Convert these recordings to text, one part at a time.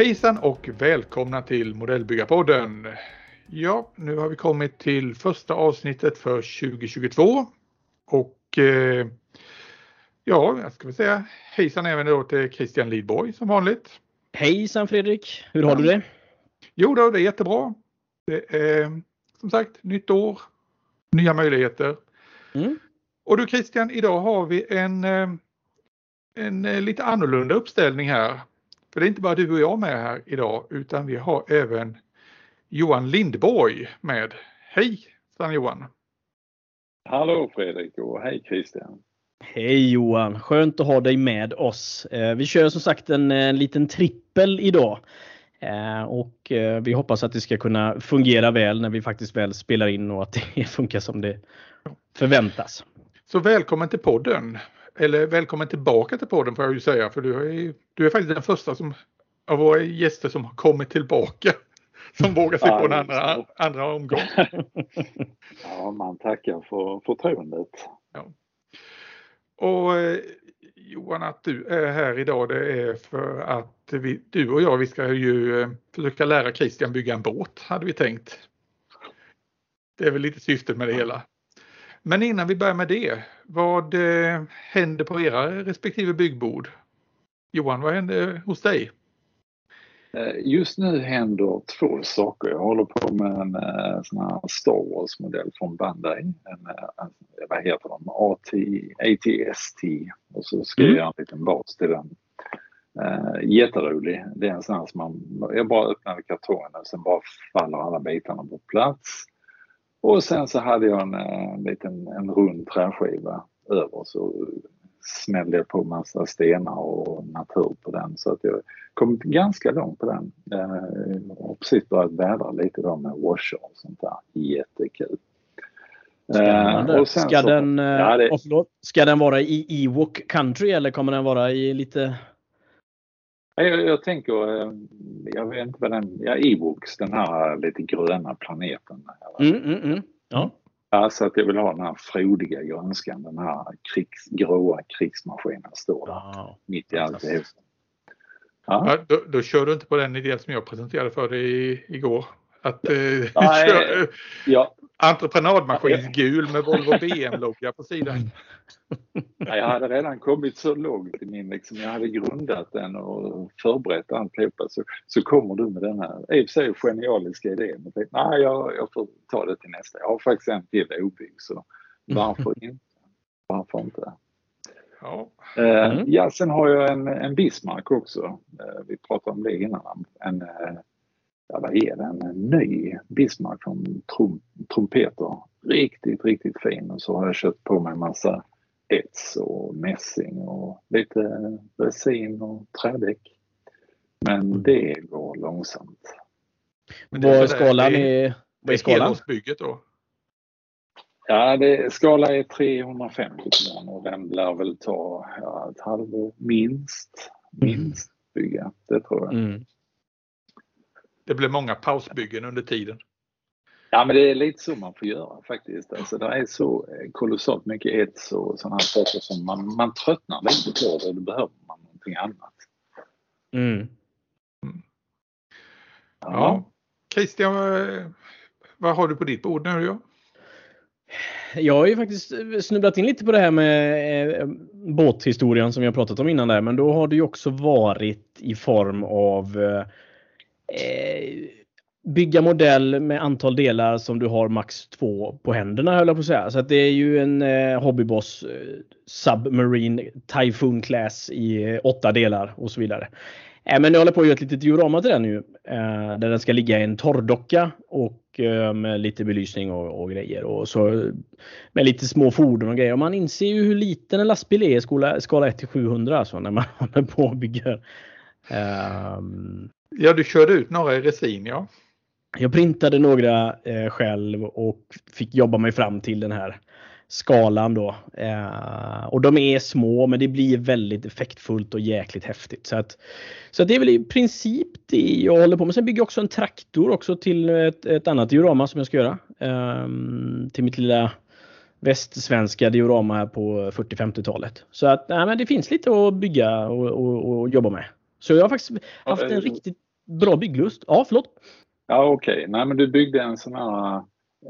Hejsan och välkomna till Modellbyggarpodden. Ja, nu har vi kommit till första avsnittet för 2022. Och eh, ja, jag ska väl säga hejsan även då till Christian Lidborg som vanligt. Hejsan Fredrik, hur har du det? Jo då, det är jättebra. Det är som sagt nytt år, nya möjligheter. Mm. Och du Christian, idag har vi en, eh, en eh, lite annorlunda uppställning här. För det är inte bara du och jag med här idag utan vi har även Johan Lindborg med. Hej Stan Johan! Hallå Fredrik och hej Christian! Hej Johan! Skönt att ha dig med oss. Eh, vi kör som sagt en, en liten trippel idag. Eh, och eh, vi hoppas att det ska kunna fungera väl när vi faktiskt väl spelar in och att det funkar som det förväntas. Så välkommen till podden! eller välkommen tillbaka till podden får jag ju säga för du är, du är faktiskt den första som, av våra gäster som har kommit tillbaka. Som vågar sig på en andra, andra omgång. ja, man tackar för förtroendet. Ja. Och eh, Johan, att du är här idag det är för att vi, du och jag vi ska ju eh, försöka lära Christian bygga en båt hade vi tänkt. Det är väl lite syftet med det hela. Men innan vi börjar med det, vad eh, händer på era respektive byggbord? Johan, vad händer hos dig? Eh, just nu händer två saker. Jag håller på med en sån här Star Wars-modell från Bandai. En, en, vad heter de? AT, ATST. Och så jag mm. göra en liten bas till den. Uh, jätterolig. Det är en sån här som man, jag bara öppnade kartongen och sen bara faller alla bitarna på plats. Och sen så hade jag en, en eh, liten en rund träskiva över så smällde jag på massa stenar och natur på den så att jag kom ganska långt på den. Eh, och precis börjat vädra lite då med washer och sånt där. Jättekul. Eh, ska, så, den, ja, det... förlåt, ska den vara i Ewok country eller kommer den vara i lite jag, jag tänker, eh, jag vet inte vad den, ja Ewoks, den här lite gröna planeten. Mm, mm, mm. Ja. Alltså att jag vill ha den här frodiga grönskan, den här krigs, gråa krigsmaskinen står där ja. mitt i allt det ja. ja då, då kör du inte på den idén som jag presenterade för dig igår. Att eh, Nej, kör, ja. Entreprenadmaskinsgul med Volvo BM-logga på sidan. jag hade redan kommit så långt i min, liksom, jag hade grundat den och förberett alltihopa så, så kommer du med den här, i och för sig genialiska idén. Men tänkte, nej, jag, jag får ta det till nästa. Jag har faktiskt en till obyggd så varför inte? Varför inte? Ja. Eh, mm. ja, sen har jag en, en Bismarck också. Eh, vi pratade om det innan. En, eh, ja, vad är det, en ny Bismarck från trum, trumpeter. Riktigt, riktigt fin. Och så har jag köpt på mig en massa ets och mässing och lite resin och trädäck. Men mm. det går långsamt. Men vad är skalan? i, vad är skalan? bygget då? Ja, det, skala är 350 gram och den lär väl ta ja, ett halvår minst. Minst bygga, det tror jag. Mm. Det blir många pausbyggen under tiden. Ja men det är lite så man får göra faktiskt. Alltså, det är så kolossalt mycket ets och sådana här saker som man, man tröttnar lite på det och då behöver man någonting annat. Mm. Mm. Ja. ja. Christian, vad har du på ditt bord nu? Ja? Jag har ju faktiskt snubblat in lite på det här med eh, båthistorien som har pratat om innan där, men då har det ju också varit i form av eh, eh, Eh, bygga modell med antal delar som du har max två på händerna höll jag på att säga. Så att det är ju en eh, Hobbyboss eh, Submarine Typhoon Class i eh, åtta delar och så vidare. Eh, men jag håller på att göra ett litet diorama till den nu. Eh, där den ska ligga i en torrdocka och eh, med lite belysning och, och, grejer. Och så eh, med lite små fordon och grejer. Och man inser ju hur liten en lastbil är i skala, skala 1 till 700 alltså när man håller på och bygger. Um, Ja, du körde ut några i resin, ja. Jag printade några eh, själv och fick jobba mig fram till den här skalan då. Eh, och de är små men det blir väldigt effektfullt och jäkligt häftigt. Så, att, så att det är väl i princip det jag håller på med. Sen bygger jag också en traktor också till ett, ett annat diorama som jag ska göra. Eh, till mitt lilla västsvenska diorama här på 40-50-talet. Så att nej, men det finns lite att bygga och, och, och jobba med. Så jag har faktiskt haft en riktigt bra bygglust. Ja, förlåt? Ja, okej. Okay. Nej, men du byggde en sån här,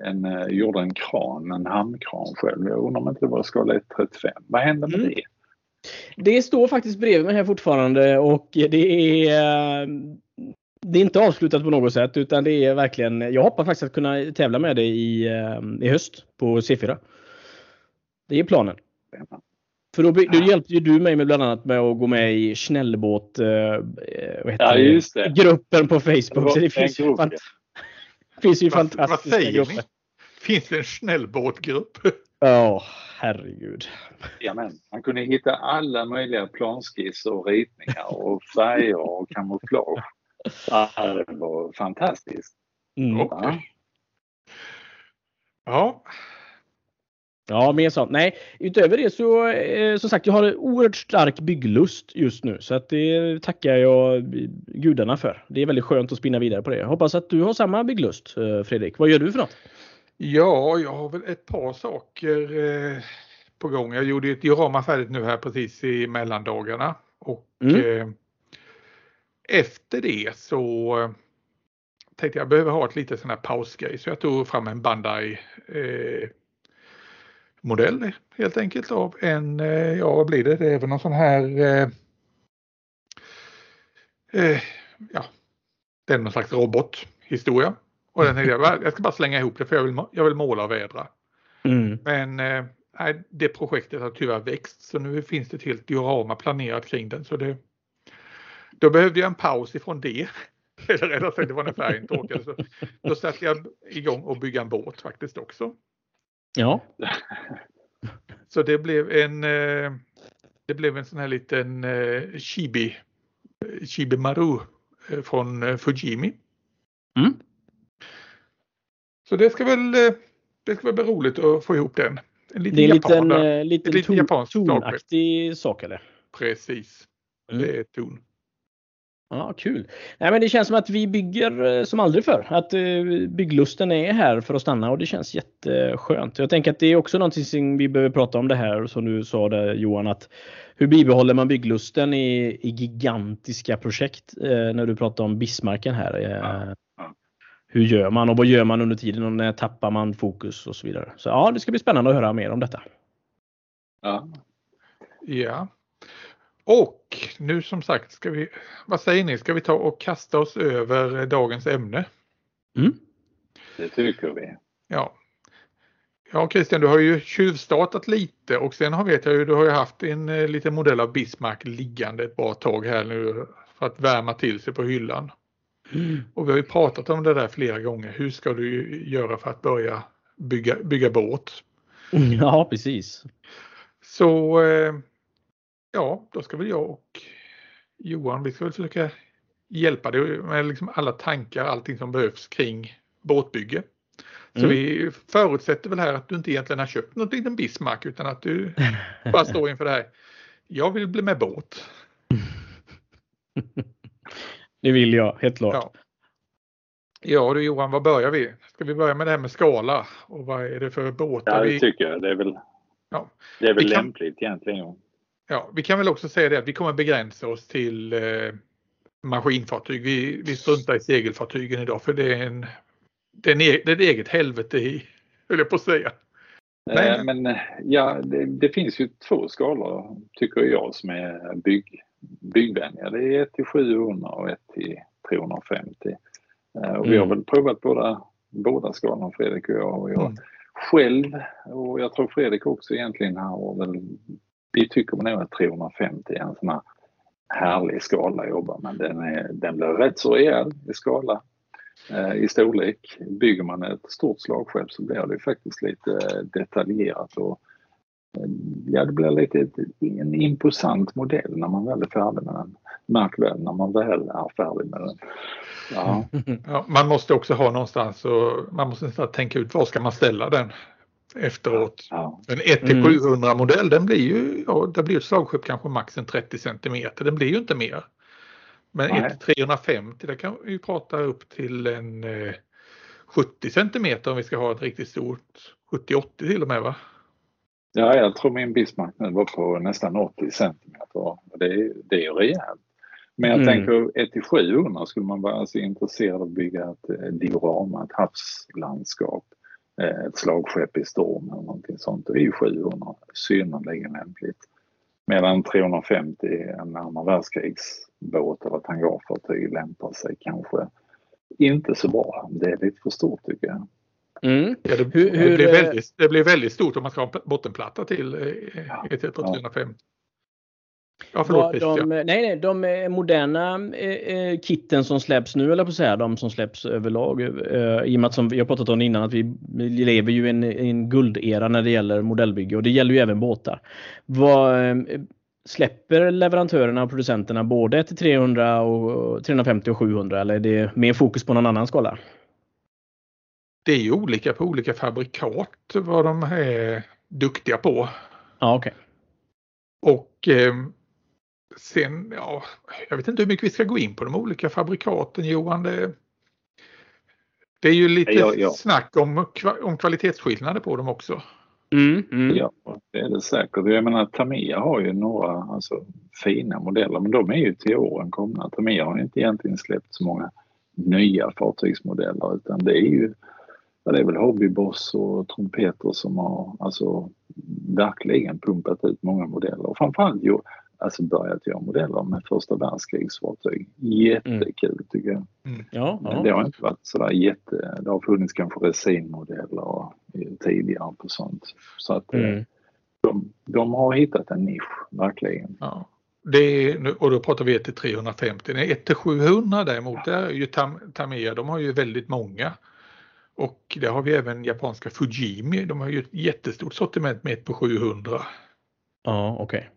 en, eh, gjorde en kran, en hamnkran själv. Jag undrar om inte det var skala 135. Vad hände med mm. det? Det står faktiskt bredvid mig här fortfarande och det är det är inte avslutat på något sätt utan det är verkligen, jag hoppas faktiskt att kunna tävla med det i, eh, i höst på C4. Det är planen. För då, då hjälpte ju du mig med bland annat med att gå med i Snällbåt eh, ja, just det. gruppen på Facebook. Så det finns ju, fant finns ju fantastiska vad grupper. Ni? Finns det en snällbåtgrupp? Ja, oh, herregud. Jamen, man kunde hitta alla möjliga planskisser och ritningar och färger och kamouflage. det var fantastiskt. Mm. Okay. Ja, Ja, mer sånt. Nej, utöver det så eh, som sagt, jag har en oerhört stark bygglust just nu så att det tackar jag gudarna för. Det är väldigt skönt att spinna vidare på det. Jag hoppas att du har samma bygglust eh, Fredrik. Vad gör du för något? Ja, jag har väl ett par saker eh, på gång. Jag gjorde ett diorama färdigt nu här precis i mellandagarna och mm. eh, efter det så tänkte jag behöver ha ett litet sån här pausgrej så jag tog fram en Bandai eh, modell helt enkelt av en, eh, ja vad blir det, det är väl någon sån här eh, eh, ja, det är någon slags robothistoria. Och den jag, jag ska bara slänga ihop det för jag vill, jag vill måla och vädra. Mm. Men eh, det projektet har tyvärr växt så nu finns det ett helt diorama planerat kring den. Så det, då behövde jag en paus ifrån det. Eller rättare sagt, det var när färgen torkade. Så då satte jag igång och bygga en båt faktiskt också. Ja. Så det blev en eh, det blev en sån här liten eh, Chibi Chibi Maru eh, från Fujimi. Mm. Så det ska väl det ska väl bli roligt att få ihop den. En liten det är en liten, liten, liten japansk tonaktig sak eller? Precis. Mm. Det är ton. Ja, kul. Nej, men det känns som att vi bygger eh, som aldrig förr. Att eh, bygglusten är här för att stanna och det känns jätteskönt. Jag tänker att det är också någonting som vi behöver prata om det här som du sa där Johan. Att hur bibehåller man bygglusten i, i gigantiska projekt? Eh, när du pratar om Bismarcken här. Eh, hur gör man och vad gör man under tiden och när tappar man fokus och så vidare. Så ja, det ska bli spännande att höra mer om detta. Ja. Ja. Och nu som sagt, ska vi, vad säger ni, ska vi ta och kasta oss över dagens ämne? Mm. Det tycker vi. Ja. Ja Christian, du har ju tjuvstartat lite och sen har, vet jag ju, du har ju haft en eh, liten modell av Bismarck liggande ett bra tag här nu för att värma till sig på hyllan. Mm. Och vi har ju pratat om det där flera gånger. Hur ska du göra för att börja bygga, bygga båt? Ja, precis. Så eh, ja, då ska väl jag och Johan, vi ska väl försöka hjälpa dig med liksom alla tankar, allting som behövs kring båtbygge. Så mm. vi förutsätter väl här att du inte egentligen har köpt något liten Bismarck utan att du bara står inför det här. Jag vill bli med båt. Det vill jag, helt klart. Ja. Ja du Johan, var börjar vi? Ska vi börja med det här med skala och vad är det för båtar? Ja, det vi... tycker jag. Det är väl, ja. det är väl kan... lämpligt egentligen. Ja, vi kan väl också säga det att vi kommer begränsa oss till eh, maskinfartyg. Vi, vi struntar i segelfartygen idag för det är, en, det är, en, e, det är ett eget helvete i, höll jag på att säga. Men, men eh, ja, det, det, finns ju två skalor tycker jag som är bygg, byggvänliga. Det är 1 till 700 och 1 till 350. Eh, och vi har mm. väl provat båda, båda skalorna Fredrik och jag. Och jag mm. själv och jag tror Fredrik också egentligen har väl vi tycker nog att 350 är en sån här härlig skala att jobba med. Den, är, den blir rätt så rejäl i skala, eh, i storlek. Bygger man ett stort slagskepp så blir det faktiskt lite eh, detaljerat och eh, ja, det blir lite en imposant modell när man väl är färdig med den. Märk väl när man väl är färdig med den. Ja. ja man måste också ha någonstans och man måste tänka ut var ska man ställa den efteråt. Ja. En 1 till 700 modell den blir ju, ja det blir ett slagskepp kanske max en 30 centimeter. Den blir ju inte mer. Men Nej. 1 till 350 där kan vi prata upp till en eh, 70 centimeter om vi ska ha ett riktigt stort 70-80 till och med va? ja, jag tror min Bismarck nu var på nästan 80 centimeter. Det är, det är ju rejält. Men jag Mm. tänker 1 till 700 skulle man vara alltså intresserad av att bygga ett eh, diorama, ett havslandskap, ett slagskepp i storm eller någonting sånt. Då är ju 700 synnerligen lämpligt. Medan 350 en andra världskrigsbåt eller ett hangarfartyg lämpar sig kanske inte så bra. Det är lite för stort tycker jag. Mm. Ja, det, Hur- det, blir eh, väldigt, det blir väldigt stort om man ska ha en bottenplatta till eh, Ja, 1 till ja. 350. Ja förlåt de, nej, nej, de eh, moderna eh, eh, kitten som släpps nu, eller på att säga, de som släpps överlag. Eh, I och med att som vi har pratat om innan att vi lever ju i en, en guldera när det gäller modellbygge och det gäller ju även båtar. Vad, eh, släpper leverantörerna och producenterna både till 300 och 350 och 700 eller är det mer fokus på någon annan skala? Det är ju olika på olika fabrikat vad de är duktiga på. Ja, okej. Och eh, sen, ja, jag vet inte hur mycket vi ska gå in på de olika fabrikaten Johan. Det, det är ju lite Ja, ja. snack om, om kvalitetsskillnader på dem också. Mm, mm. Ja, det är det säkert. Jag menar Tamiya har ju några alltså, fina modeller men de är ju till åren komna. Tamiya har inte egentligen släppt så många nya fartygsmodeller utan det är ju ja, det är väl Hobbyboss och Trumpeter som har alltså verkligen pumpat ut många modeller och framförallt alltså börjat göra modeller med första världskrigsfartyg. Jättekul tycker jag. Ja, Men ja. det har inte varit sådär jätte... Det har funnits kanske resinmodeller tidigare på sånt. Så att eh, Mm. de, de har hittat en nisch, verkligen. Ja. Det är, nu- och då pratar vi 1 till 350. Nej, 1 till 700 däremot, där är ju Tam, Tamiya, de har ju väldigt många. Och där har vi även japanska Fujimi, de har ju ett jättestort sortiment med 1 på 700. Ja, okej.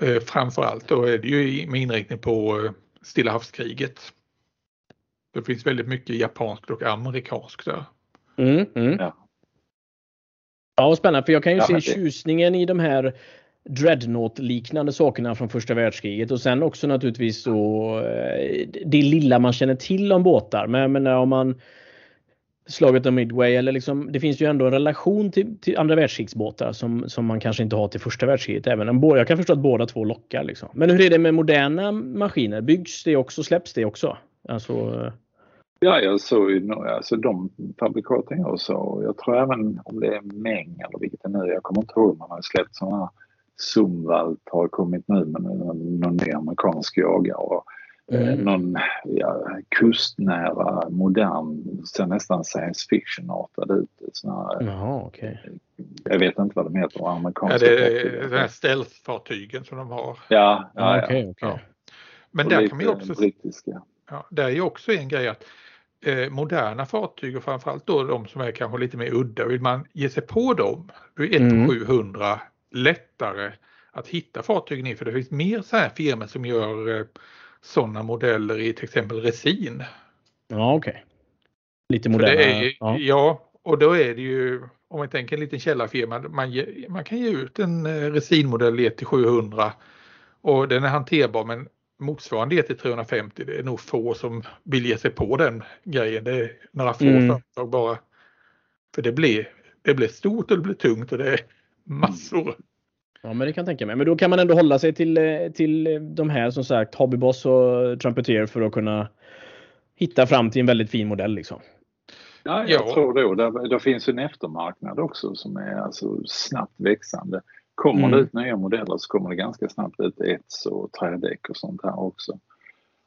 Eh, framförallt då är det ju med inriktning på eh, Stilla havskriget. Det finns väldigt mycket japanskt och amerikanskt där. Mm, mm. Ja. Ja, spännande. För jag kan ju Ja, se det- tjusningen i de här Dreadnought-liknande sakerna från första världskriget och sen också naturligtvis så eh, det lilla man känner till om båtar. Men jag menar om man slaget om Midway eller liksom det finns ju ändå en relation till, till andra världskrigsbåtar som, som man kanske inte har till första världskriget. Även om, jag kan förstå att båda två lockar. Liksom. Men hur är det med moderna maskiner? Byggs det också? Släpps det också? Alltså, Ja, jag såg ju alltså de fabrikaten jag såg. Jag tror även om det är Meng eller vilket det nu är. Jag kommer inte ihåg. Man har släppt sådana här Zumwalt har kommit nu med någon ny amerikansk jagare. Eh, Mm. Någon ja, kustnära, modern, ser nästan science fiction-artad ut. Såna jaha, okej. Jag vet inte vad de heter, Ja, amerikanska det är de här stealth-fartygen som de har. Ja, ja, Ja, ja. okej, okej. Ja. Men Och där kan man ju också brittiska. Ja, det är ju också en grej att eh, moderna fartyg och framförallt då de som är kanske lite mer udda, vill man ge sig på dem, då är 1 Mm. på 700 lättare att hitta fartygen i för det finns mer så här firmor som gör eh, sådana modeller i till exempel resin. Ja, okej. Lite moderna. det är, ja. ja. och då är det ju om man tänker en liten källarfirma, man, ge, man kan ge ut en eh, resinmodell i 1 till 700 och den är hanterbar men motsvarande 1 till 350 det är nog få som vill ge sig på den grejen. Det är några få Mm. företag bara. För det blir, det blir stort och det blir tungt och det är massor. Ja, men det kan jag tänka mig. Men då kan man ändå hålla sig till, eh, till eh, de här som sagt Hobbyboss och Trumpeter för att kunna hitta fram till en väldigt fin modell liksom. Ja, jag Ja. tror det. Där, där finns en eftermarknad också som är alltså snabbt växande. Kommer Mm. det ut nya modeller så kommer det ganska snabbt ut ets och trädäck och sånt här också.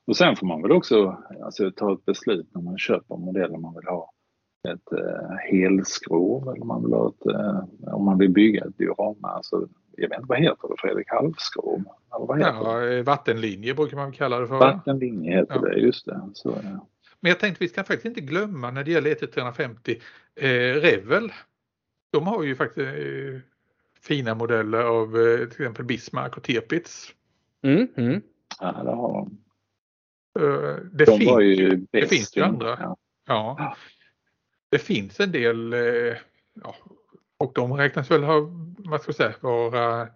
Och sen får man väl också alltså, ta ett beslut när man köper modeller man vill ha. Ett eh, helskrov eller man vill ha ett, eh, om man vill bygga ett diorama. Alltså, jag vet inte vad heter det Fredrik? Det? Ja, vattenlinje brukar man kalla det för. Vattenlinje heter Ja. det, just det. Så, ja. Men jag tänkte vi ska faktiskt inte glömma när det gäller 1 till 350 eh, Revel. De har ju faktiskt eh, fina modeller av eh, till exempel Bismarck och Tirpitz. Mm, mm. ja, det har de. Eh, det, De finns var ju, det finns ju andra. Ja. Ja. Det finns en del eh, ja, och de räknas väl ha, vad ska jag säga, vara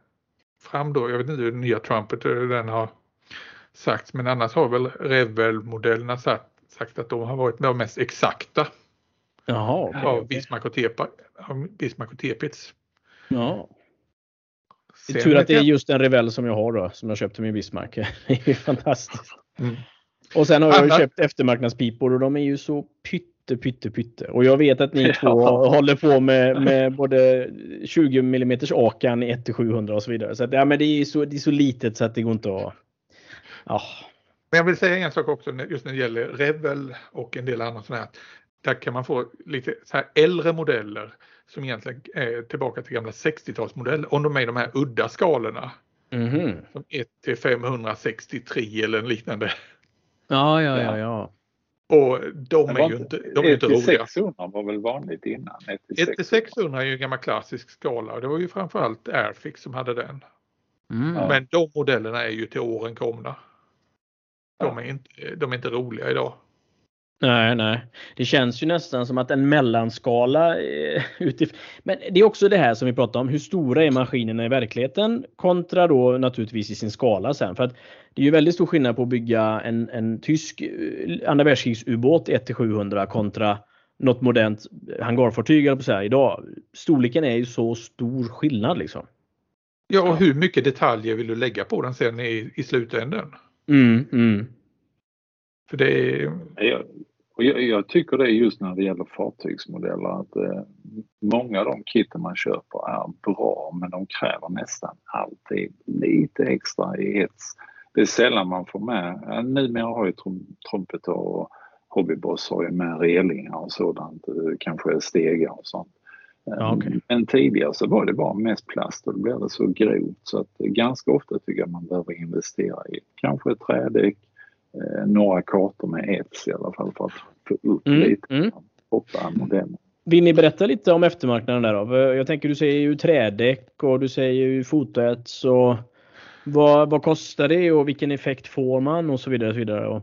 fram då, jag vet inte hur den nya Trumpet den har sagt, men annars har väl Revel-modellerna sagt, sagt att de har varit de mest exakta Jaha, av. Bismarck och, Tepa, Bismarck och Tepitz. Ja. Det är Sen tur att det är just en Revell som jag har då, som jag köpte med Bismarck. Det är fantastiskt. Mm. Och sen har jag ju Annars- köpt eftermarknadspipor och de är ju så pytte, pytte, pytte. Och jag vet att ni två Ja. håller på med, med både 20 mm Akan i 1-700 och så vidare. Så att, ja, men det är, så, det är så litet så att det går inte att... Ja. Men jag vill säga en sak också just när det gäller Revel och en del andra sådana här. Där kan man få lite så här äldre modeller som egentligen är tillbaka till gamla 60-talsmodeller. Om de är i de här udda skalorna. Mhm. Som 1 till 563 eller liknande. Ja, ja, ja, ja. Och de är ju inte, de är inte 1 till roliga. 600 var väl vanligt innan? 1 till 1 till 600 är ju en gammal klassisk skala och det var ju framförallt Airfix som hade den. Mm. Men de modellerna är ju till åren komna. De är inte, de är inte roliga idag. Nej, nej. Det känns ju nästan som att en mellanskala eh, Men det är också det här som vi pratar om. Hur stora är maskinerna i verkligheten kontra då naturligtvis i sin skala sen. För att det är ju väldigt stor skillnad på att bygga en, en tysk eh, andra världskrigsubåt 1-700 kontra något modernt hangarfartyg eller på så här idag. Storleken är ju så stor skillnad liksom. Ja, och hur mycket detaljer vill du lägga på den sen i, i slutändan? Mm, mm. För det är, Jag, och jag, jag tycker det är just när det gäller fartygsmodeller att eh, många av de kitten man köper är bra men de kräver nästan alltid lite extra i hets. Det är sällan man får med, ja, numera har ju trum, trumpeter och hobbyboss har ju med relingar och sådant, eh, kanske stegar och sånt. Ja, okej. Men tidigare så var det bara mest plast och då blev det så grovt så att ganska ofta tycker jag man behöver investera i kanske ett trädäck, eh, några kartor med ets i alla fall för att få upp Mm, lite mm. hoppa modellen. Vill ni berätta lite om eftermarknaden där då? Jag tänker du säger ju trädäck och du säger ju fotoets och vad, vad kostar det och vilken effekt får man och så vidare. Och så vidare.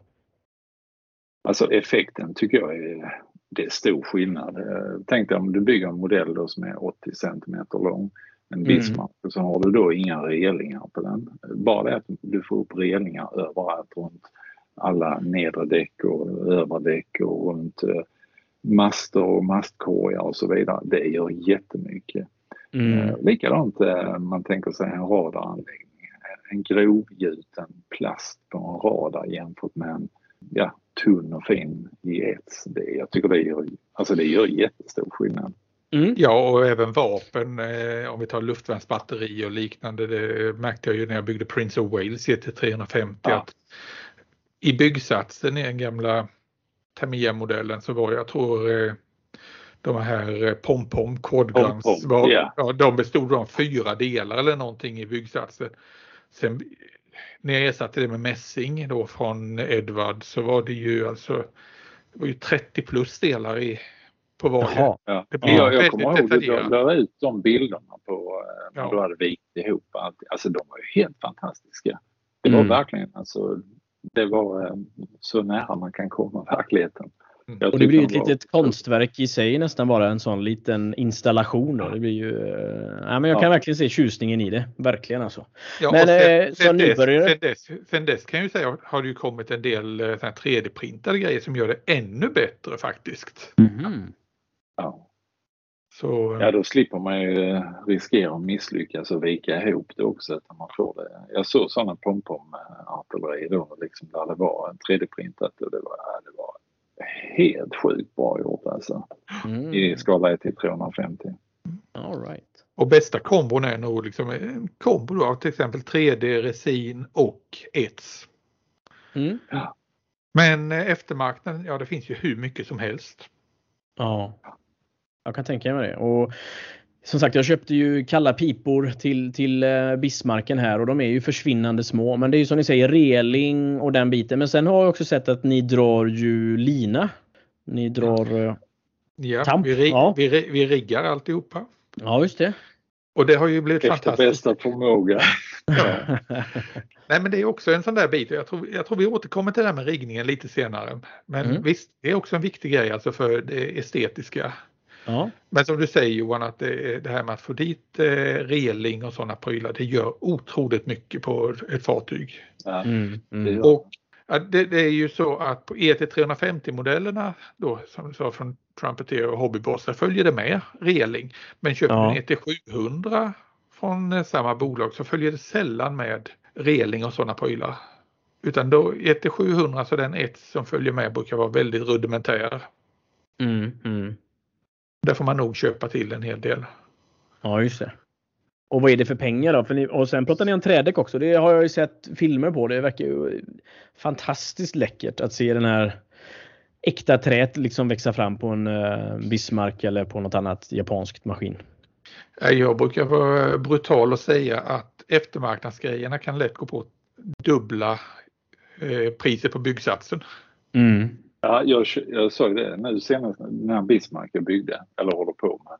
Alltså effekten tycker jag är, det är stor skillnad. Eh, Tänk dig om du bygger en modell då som är 80 cm lång, en Mm. Bismarck, och så har du då inga relingar på den. Bara det att du får upp relingar överallt runt alla nedre däck och övre däck och runt eh, master och mastkorgar och så vidare. Det gör jättemycket. mm. Eh, Likadant eh, man tänker sig en radaranläggning. En grovgjuten plast på en radar jämfört med en ja, tunn och fin i ets. Det, jag tycker det gör, alltså det gör jättestor skillnad. Mm. ja, och även vapen, om vi tar luftvärnsbatteri och liknande, det märkte jag ju när jag byggde Prince of Wales GT350 Ja. att i byggsatsen i den gamla Tamiya-modellen så var jag tror eh, de här eh, pom-pom kodguns, Pom-pom, var, ja. ja, de bestod av fyra delar eller någonting i byggsatsen. Sen när jag ersatte det med mässing då från Edward så var det ju alltså det var ju 30 plus delar i, på varje. Jaha. Ja. Det blir jag, jag kommer ihåg att du la ut de bilderna på eh, när Ja. du hade vikt ihop allt. Alltså de var ju helt fantastiska. Det var Mm. verkligen alltså, det var eh, så nära man kan komma verkligheten. Mm. Jag Och det blir ju ett var- litet konstverk i sig nästan bara en sån liten installation. Då. Det blir ju, eh, ja, men jag kan Ja. verkligen se tjusningen i det. Verkligen alltså. Ja, Men, och sen, eh, sen, dess, nybörjare- sen, dess, sen dess kan jag ju säga har det ju kommit en del eh, såna här 3D-printade grejer som gör det ännu bättre faktiskt. Ja. Så, Ja, då slipper man ju eh, riskera att misslyckas och vika ihop det också. Utan man får det. Jag såg sådana pompom-artilleri då liksom där det var 3D-printat och det var, ja, det var helt sjukt bra gjort alltså. Mm. I skala 1 till 350. All right. och bästa kombon är nog liksom en kombo då av till exempel 3D, resin och ets. Mm. Men eh, eftermarknaden, ja det finns ju hur mycket som helst. Ja, jag kan tänka mig det. Och som sagt, jag köpte ju kalla pipor till, till eh, Bismarcken här och de är ju försvinnande små. Men det är ju som ni säger reling och den biten. Men sen har jag också sett att ni drar ju lina. Ni drar... eh, Ja, Tamp, vi, rig, ja. vi, ri- vi riggar alltihopa. Ja, just det. Och det har ju blivit Efter fantastiskt. bästa förmåga. Ja. Nej men det är också en sån där bit. Jag tror, jag tror vi återkommer till det här med riggningen lite senare. Men Mm. visst, det är också en viktig grej alltså för det estetiska. Ja. Men som du säger Johan, att det, det här med att få dit eh, reling och sådana prylar, det gör otroligt mycket på ett fartyg. Ja, Mm, mm. Och ja, det, det är ju så att på E ET350-modellerna då, som du sa från Trumpeter och Hobbyboss, där följer det med reling. Men köper Ja. du en ET700 från eh, samma bolag så följer det sällan med reling och sådana prylar. Utan då ET700, så den ett som följer med brukar vara väldigt rudimentär. Mm, mm. Där får man nog köpa till en hel del. Ja, just det. Och vad är det för pengar då? För ni, och sen pratar ni om trädäck också. Det har jag ju sett filmer på. Det verkar ju fantastiskt läckert att se den här äkta träet liksom växa fram på en uh, Bismarck eller på något annat japanskt maskin. Eh, Jag brukar vara brutal och säga att eftermarknadsgrejerna kan lätt gå på dubbla eh, priset på byggsatsen. Mm. Ja, jag, jag såg det nu senast när Bismarck jag byggde, eller håller på med.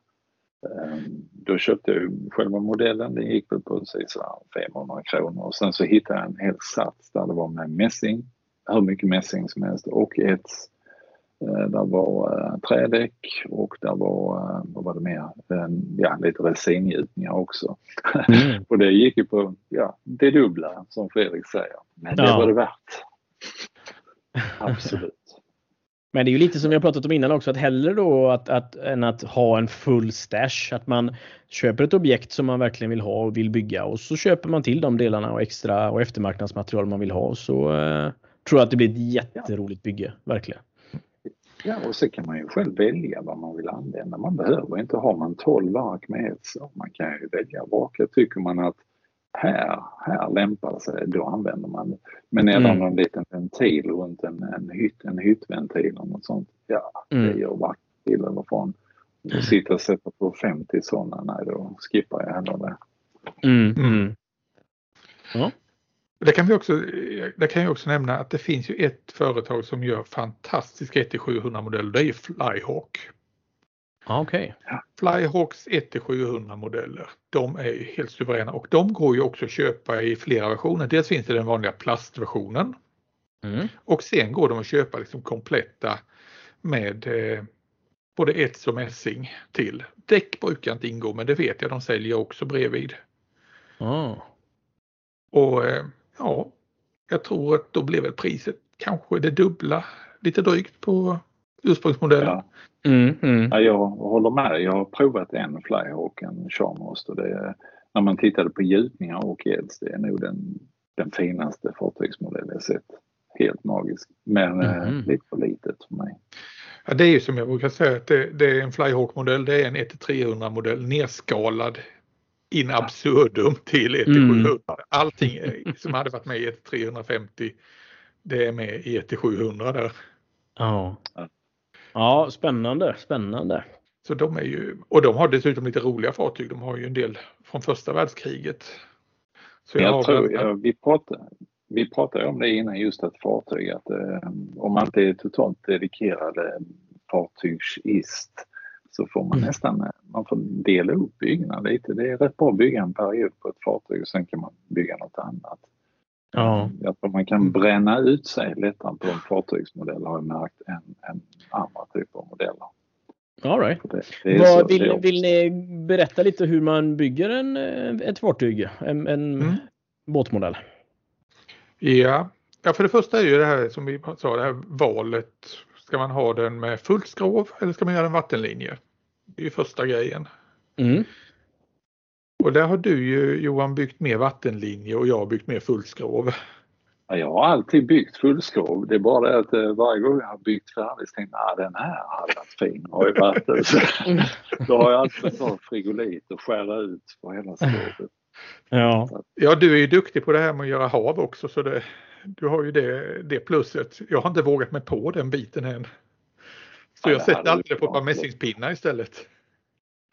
Ehm, Då köpte jag själva modellen, den gick väl på precis 500 kronor och sen så hittade jag en hel sats där det var med mässing, hur mycket mässing som helst och ett eh, där var eh, trädäck och där var, eh, vad var det mer, En- ja lite resingjutningar också. Mm. Och det gick ju på, ja, det dubbla som Fredrik säger. Men det Ja. var det värt. Absolut. Men det är ju lite som vi har pratat om innan också, att hellre då att, att, än att ha en full stash. Att man köper ett objekt som man verkligen vill ha och vill bygga och så köper man till de delarna och extra och eftermarknadsmaterial man vill ha. Så eh, tror jag att det blir ett jätteroligt bygge, verkligen. Ja, och så kan man ju själv välja vad man vill använda. Man behöver inte, har man 12 ark med så man kan ju välja vraka. Tycker man att här, här lämpar sig, då använder man det. Men är det Mm. någon liten ventil runt en, en, hytt, en hyttventil eller något sånt, ja, Mm. det gör varken till eller från. Och sitta och sätta på 50 sådana, nej då skippar jag hellre det. Mm. Mm. Ja. Det kan, vi också, det kan jag också nämna att det finns ju ett företag som gör fantastiska 1-700 modeller. Det är ju Flyhawk. Okej. Flyhawks 1-700 modeller. De är helt suveräna och de går ju också att köpa i flera versioner. Dels finns det den vanliga plastversionen Mm. och sen går de att köpa liksom kompletta med eh, både ets och mässing till. Däck brukar inte ingå men det vet jag de säljer också bredvid. Ja. Och eh, ja, jag tror att då blev väl priset kanske det dubbla, lite drygt på ursprungsmodellen. Ja. Mm. Mm. Ja, jag håller med. Jag har provat en Flyhawk, en Charmhost och det är, när man tittade på gjutningar och gälds, det är nog den, den finaste fartygsmodell jag sett. Helt magisk. Men eh, Mhm. lite för litet för mig. Ja, det är ju som jag brukar säga att det, det är en Flyhawk-modell, det är en 1-300 modell nerskalad in absurdum till 1-700. Allting är- som hade varit med i 1-350 det är med i 1-700 där. Ja. Ja. Spännande, spännande. Så de är ju, och de har dessutom lite roliga fartyg. De har ju en del från första världskriget. Så jag jag tror, vi, pratade, vi pratade om det innan just att fartyg, att eh, om man inte är totalt dedikerade fartygsist så får man Mm. nästan eh, man får dela upp byggena lite. Det är rätt bra att bygga en period på ett fartyg och sen kan man bygga något annat. Ja. Jag tror man kan bränna ut sig lättare på en fartygsmodell har jag märkt än, än andra typer av modeller. All right. Det, det Vad, så- vill, vill ni berätta lite hur man bygger en, eh, ett fartyg? En, en Mm. båtmodell? Ja. ja, för det första är ju det här som vi sa, det här valet. Ska man ha den med fullt skrov eller ska man göra en vattenlinje? Det är ju första grejen. Mm. Och där har du ju Johan byggt mer vattenlinje och jag har byggt mer fullt skrov. Ja, jag har alltid byggt fullskrov. Det är bara det att eh, varje gång jag har byggt färdigt så tänkte jag att den här hade varit fin. Har ju varit det. Så, då har jag alltid tagit frigolit och skära ut på hela skrovet. Ja. Ja, du är ju duktig på det här med att göra hav också så det, du har ju det, det plusset. Jag har inte vågat mig på den biten än. Så Ja, jag sätter alltid det på ett par mässingspinnar istället.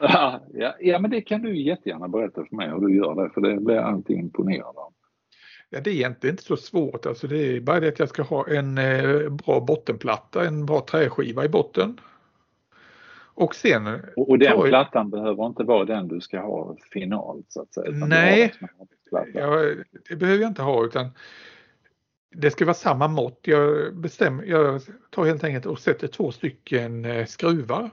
Ja, ja, men det kan du jättegärna berätta för mig hur du gör det för det blir jag alltid imponerad av. Ja, det är egentligen inte så svårt. Alltså det är bara det att jag ska ha en eh, bra bottenplatta, en bra träskiva i botten. Och sen, Och, och den plattan behöver inte vara den du ska ha finalt så att säga. Nej. ja, det behöver jag inte ha utan det ska vara samma mått. Jag, bestämmer, jag tar helt enkelt och sätter två stycken eh, skruvar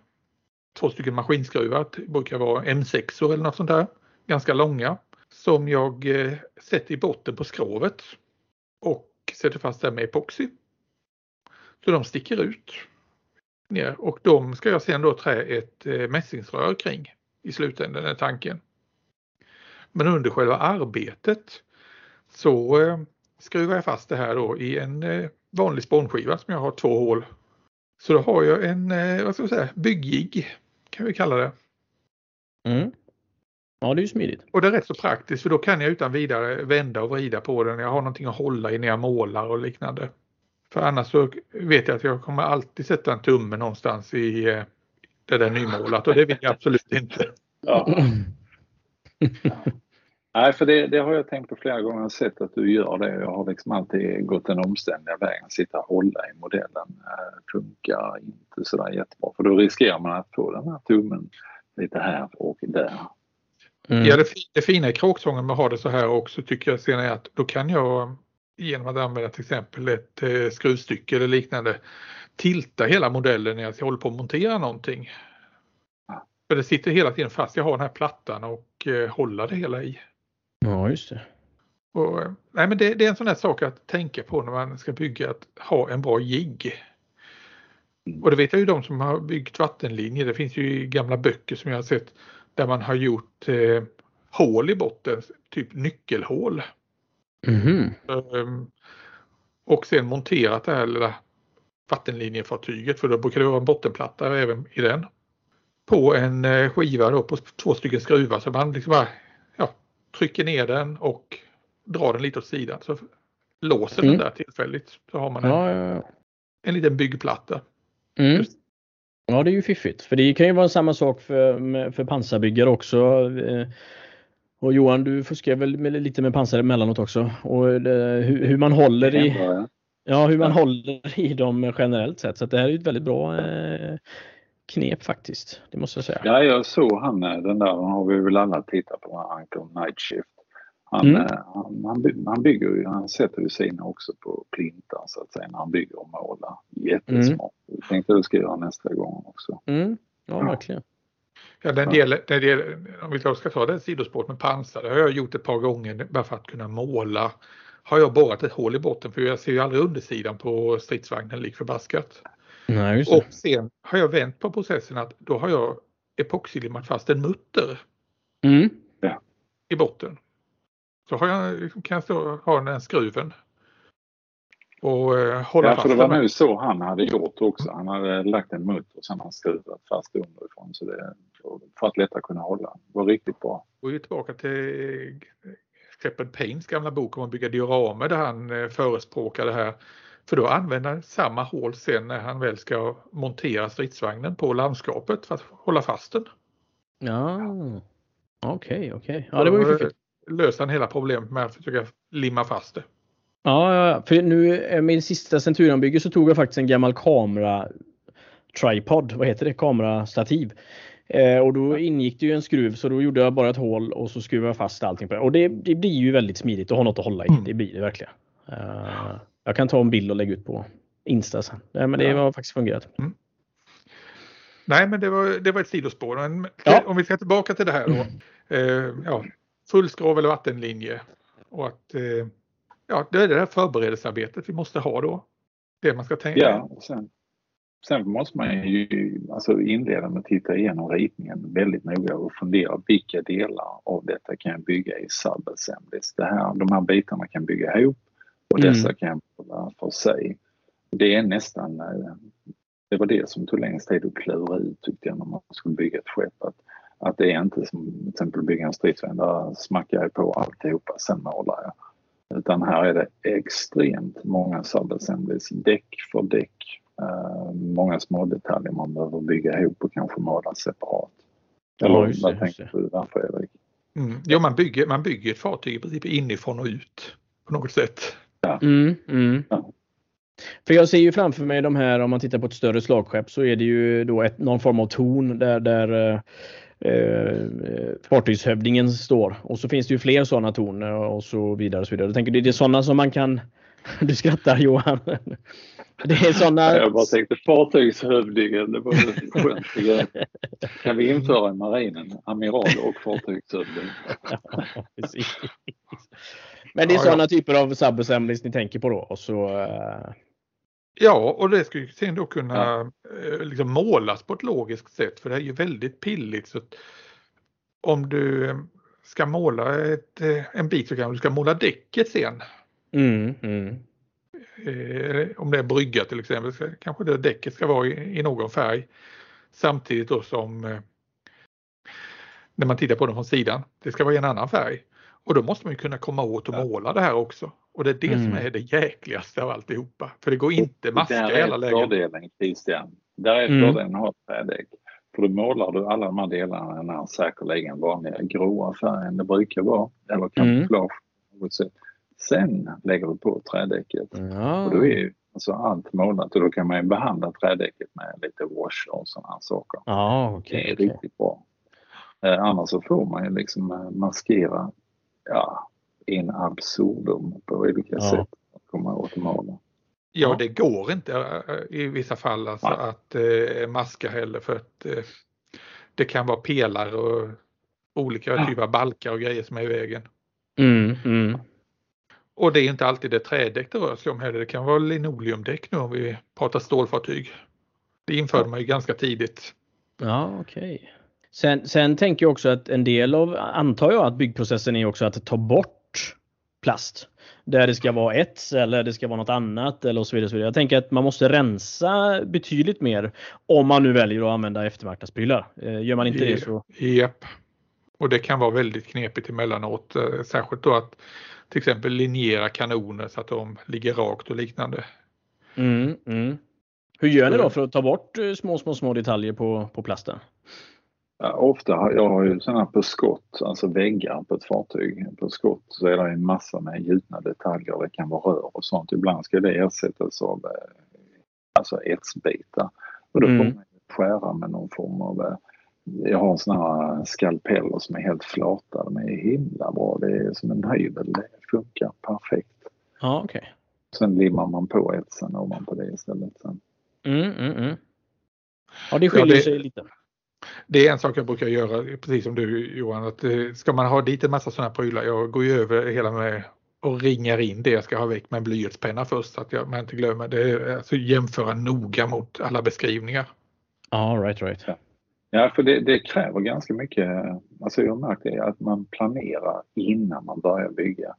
två stycken maskinskruvar, det brukar vara M6 eller något sånt där, ganska långa, som jag eh, sätter i botten på skrovet och sätter fast där med epoxy. Så de sticker ut ner och de ska jag sen då trä ett eh, mässingsrör kring i slutändan är tanken. Men under själva arbetet så eh, skruvar jag fast det här då i en eh, vanlig spånskiva som jag har två hål. Så då har jag en, eh, vad ska jag säga, byggjigg kan vi kalla det. Mm. Ja, det är ju smidigt. Och det är rätt så praktiskt för då kan jag utan vidare vända och vrida på den. Jag har någonting att hålla i när jag målar och liknande. För annars så vet jag att jag kommer alltid sätta en tumme någonstans i det där nymålat och det vill jag absolut inte. Ja. Nej, för det, det, har jag tänkt på flera gånger och sett att du gör det. Jag har liksom alltid gått den omständiga vägen, sitta och hålla i modellen. Eh, funkar inte sådär jättebra för då riskerar man att få den här tummen lite här och där. Mm. Ja, det, det fina i kråksången med att ha det så här också tycker jag sen är att då kan jag genom att använda till exempel ett eh, skruvstycke eller liknande tilta hela modellen när jag håller på att montera någonting. För det sitter hela tiden fast. Jag har den här plattan och eh, hålla det hela i. Ja, just det. Och, nej, men det, det, är en sån här sak att tänka på när man ska bygga, att ha en bra jigg. Och det vet jag ju de som har byggt vattenlinjer. Det finns ju gamla böcker som jag har sett där man har gjort eh, hål i botten, typ nyckelhål. Mm. Um, och sen monterat det här lilla vattenlinjefartyget för då brukar det vara en bottenplatta även i den. På en eh, skiva då på två stycken skruvar så man liksom bara trycker ner den och drar den lite åt sidan så låser mm. den där tillfälligt. Så har man en, ja, ja, ja. en liten byggplatta. Mm. Ja det är ju fiffigt för det kan ju vara samma sak för, för pansarbyggare också. Eh, och Johan du fuskar väl med, lite med pansar emellanåt också och det, hur, hur, man håller i Ja, hur man håller i dem generellt sett. Så det här är ett väldigt bra eh, knep faktiskt. Det måste jag säga. Ja, jag såg han eh, den där, den har vi väl alla tittat på, Uncle Night Shift. Han, mm. Eh, han, han, han, bygger ju, han sätter ju sina också på plintan så att säga när han bygger och målar. Jättesmart. Mm. Jag tänkte att du ska göra nästa gång också. Mm. Ja, verkligen. Ja, den del, den del, om vi ska ta det sidospåret med pansar, det har jag gjort ett par gånger bara för att kunna måla. Har jag borrat ett hål i botten för jag ser ju aldrig undersidan på stridsvagnen lik förbaskat. Nej, och sen har jag vänt på processen att då har jag epoxylimmat fast en mutter mm. i botten. Så har jag, kan jag stå, ha den skruven och eh, hålla ja, fast för det var nog så han hade gjort också. Han hade lagt en mutter och sen han skruvat fast underifrån så det, för att lättare kunna hålla. Det var riktigt bra. Och är tillbaka till Shepard Paynes gamla bok om att bygga dioramer där han eh, förespråkar det här. För då använder han samma hål sen när han väl ska montera stridsvagnen på landskapet för att hålla fast den. Ja, okej, okay, okej. Okay. Ja, det var ju fiffigt. Löser han hela problemet med att försöka limma fast det. Ja, ja, för nu eh, min sista Centurion-bygge så tog jag faktiskt en gammal kamera tripod, vad heter det, kamerastativ. Eh, och då ingick det ju en skruv så då gjorde jag bara ett hål och så skruvade jag fast allting på det. Och det, det blir ju väldigt smidigt att ha något att hålla i. Mm. Det blir det verkligen. Uh, jag kan ta en bild och lägga ut på Insta sen. Nej, men det ja. har faktiskt fungerat. Mm. Nej men det var, det var ett sidospår. Men, ja. Om vi ska tillbaka till det här då. Mm. Uh, ja, fullskrov eller vattenlinje. Och att uh, ja, det är det här förberedelsearbetet vi måste ha då. Det man ska tänka. Ja, och sen, sen måste man ju alltså inleda med att titta igenom ritningen väldigt noga och fundera vilka delar av detta kan jag bygga i subassemblies. Det här, de här bitarna kan bygga ihop och mm. dessa kan jag vara för sig. Det är nästan, eh, det var det som tog längst tid att klura ut tyckte jag när man skulle bygga ett skepp. Att, att det är inte som till exempel bygga en stridsvagn, där smackar jag på alltihopa, sen målar jag. Utan här är det extremt många subassemblies, däck för däck. Uh, många små detaljer man behöver bygga ihop och kanske måla separat. Eller ja, vad tänker du där Fredrik? Mm. Ja, man bygger, man bygger ett fartyg i princip inifrån och ut på något sätt. Ja. Mm, mm. Ja. För jag ser ju framför mig de här, om man tittar på ett större slagskepp så är det ju då ett, någon form av torn där, där eh, eh, fartygshövdingen står. Och så finns det ju fler sådana torn och så vidare. Och så vidare. Jag tänker det är sådana som man kan... Du skrattar Johan. Det är såna... Jag bara tänkte fartygshövdingen, det var ett skönt. Kan vi införa i marinen, amiral och fartygshövding? Men det är Ja, sådana ja. typer av subassemblies ni tänker på då? Och så, eh, Ja, och det ska ju sen då kunna eh, liksom målas på ett logiskt sätt för det är ju väldigt pilligt. Så om du ska måla ett, eh, en bit så kanske du ska måla däcket sen. mm, mm. Eh, om det är brygga till exempel, så kanske det däcket ska vara i, i någon färg. Samtidigt då som eh, när man tittar på den från sidan, det ska vara i en annan färg. Och då måste man ju kunna komma åt och måla det här också. Och det är det som Mm. är det jäkligaste av alltihopa. För det går inte maska Där i alla är lägen. fördelen Christian. Där är Mm. fördelen att ha trädäck. För då målar du alla de här delarna i den här säkerligen vanliga gråa färgen det brukar vara. Eller kamouflage sätt. Sen lägger du på trädäcket. Ja. Och då är ju alltså allt målat och då kan man ju behandla trädäcket med lite wash och sådana här saker. Ja, Det okej. är okej. riktigt bra. Eh, annars så får man ju liksom eh, maskera ja, in absurdum på olika Ja. sätt. Att komma åt målen. Ja, det går inte eh, i vissa fall alltså, Nej. att eh, maska heller för att eh, det kan vara pelare och olika Ja. typer av balkar och grejer som är i vägen. Mm, mm. Och det är inte alltid det trädäck det rör sig om heller. Det kan vara linoleumdäck nu om vi pratar stålfartyg. Det införde man ju ganska tidigt. Ja, okej. Sen, sen tänker jag också att en del av, antar jag att byggprocessen är också att ta bort plast. Där det ska vara ett eller det ska vara något annat eller och så vidare. och så vidare. Jag tänker att man måste rensa betydligt mer om man nu väljer att använda eftermarknadsprylar. Eh, Gör man inte det så... Japp. Och det kan vara väldigt knepigt emellanåt. eh, Särskilt då att till exempel linjera kanoner så att de ligger rakt och liknande. Mm, mm. Hur gör ni då för att ta bort eh, små, små, små detaljer på, på plasten? Ja, ofta har jag har ju sådana på skott, alltså väggar på ett fartyg. På skott så är det en massa med gjutna detaljer. Det kan vara rör och sånt. Ibland ska det ersättas av eh, alltså etsbitar. Och då får Mm. man skära med någon form av eh, jag har såna här skalpeller som är helt flata. De är himla bra. Det är som en hyvel. Det funkar perfekt. Ja, okej. Sen limmar man på etsen ovanpå det istället. Sen. Mm, mm, mm. Ja, det skiljer det- sig lite. Det är en sak jag brukar göra, precis som du Johan, att eh, ska man ha dit en massa sådana prylar, jag går ju över hela med och ringar in det jag ska ha väck med en blyertspenna först så att jag, man inte glömmer. Det är alltså jämföra noga mot alla beskrivningar. Ja, right, right. Ja, för det, det kräver ganska mycket. Alltså jag har märkt det, att man planerar innan man börjar bygga.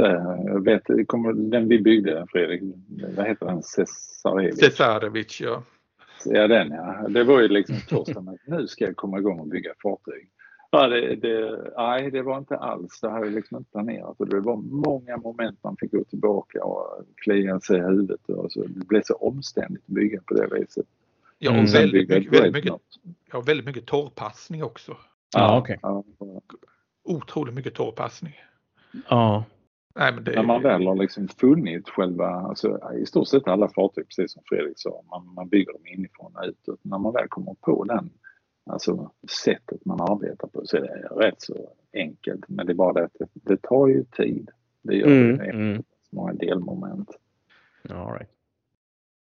Eh, Jag vet, kommer, den vi byggde, Fredrik, vad heter den? Cesarevic? Cesarevic, ja. Ja, den ja. Det var ju liksom första att nu ska jag komma igång och bygga fartyg. Ja, det, det, nej, det var inte alls. Det hade jag liksom inte planerat. Och det var många moment man fick gå tillbaka och klia sig i huvudet. Och så. Det blev så omständigt att bygga på det viset. Ja, Mm. och Sen väldigt, mycket, väldigt, mycket, ja, väldigt mycket torrpassning också. Ja, okej. Ja, Otroligt mycket torrpassning. Ja. Nej, men det, När man väl har liksom funnit själva, alltså i stort sett alla fartyg, precis som Fredrik sa, man, man bygger dem inifrån och utåt. När man väl kommer på den, alltså sättet man arbetar på så är det rätt så enkelt. Men det är bara det att det, det tar ju tid. Det gör Mm, det. Mm. många delmoment. All right.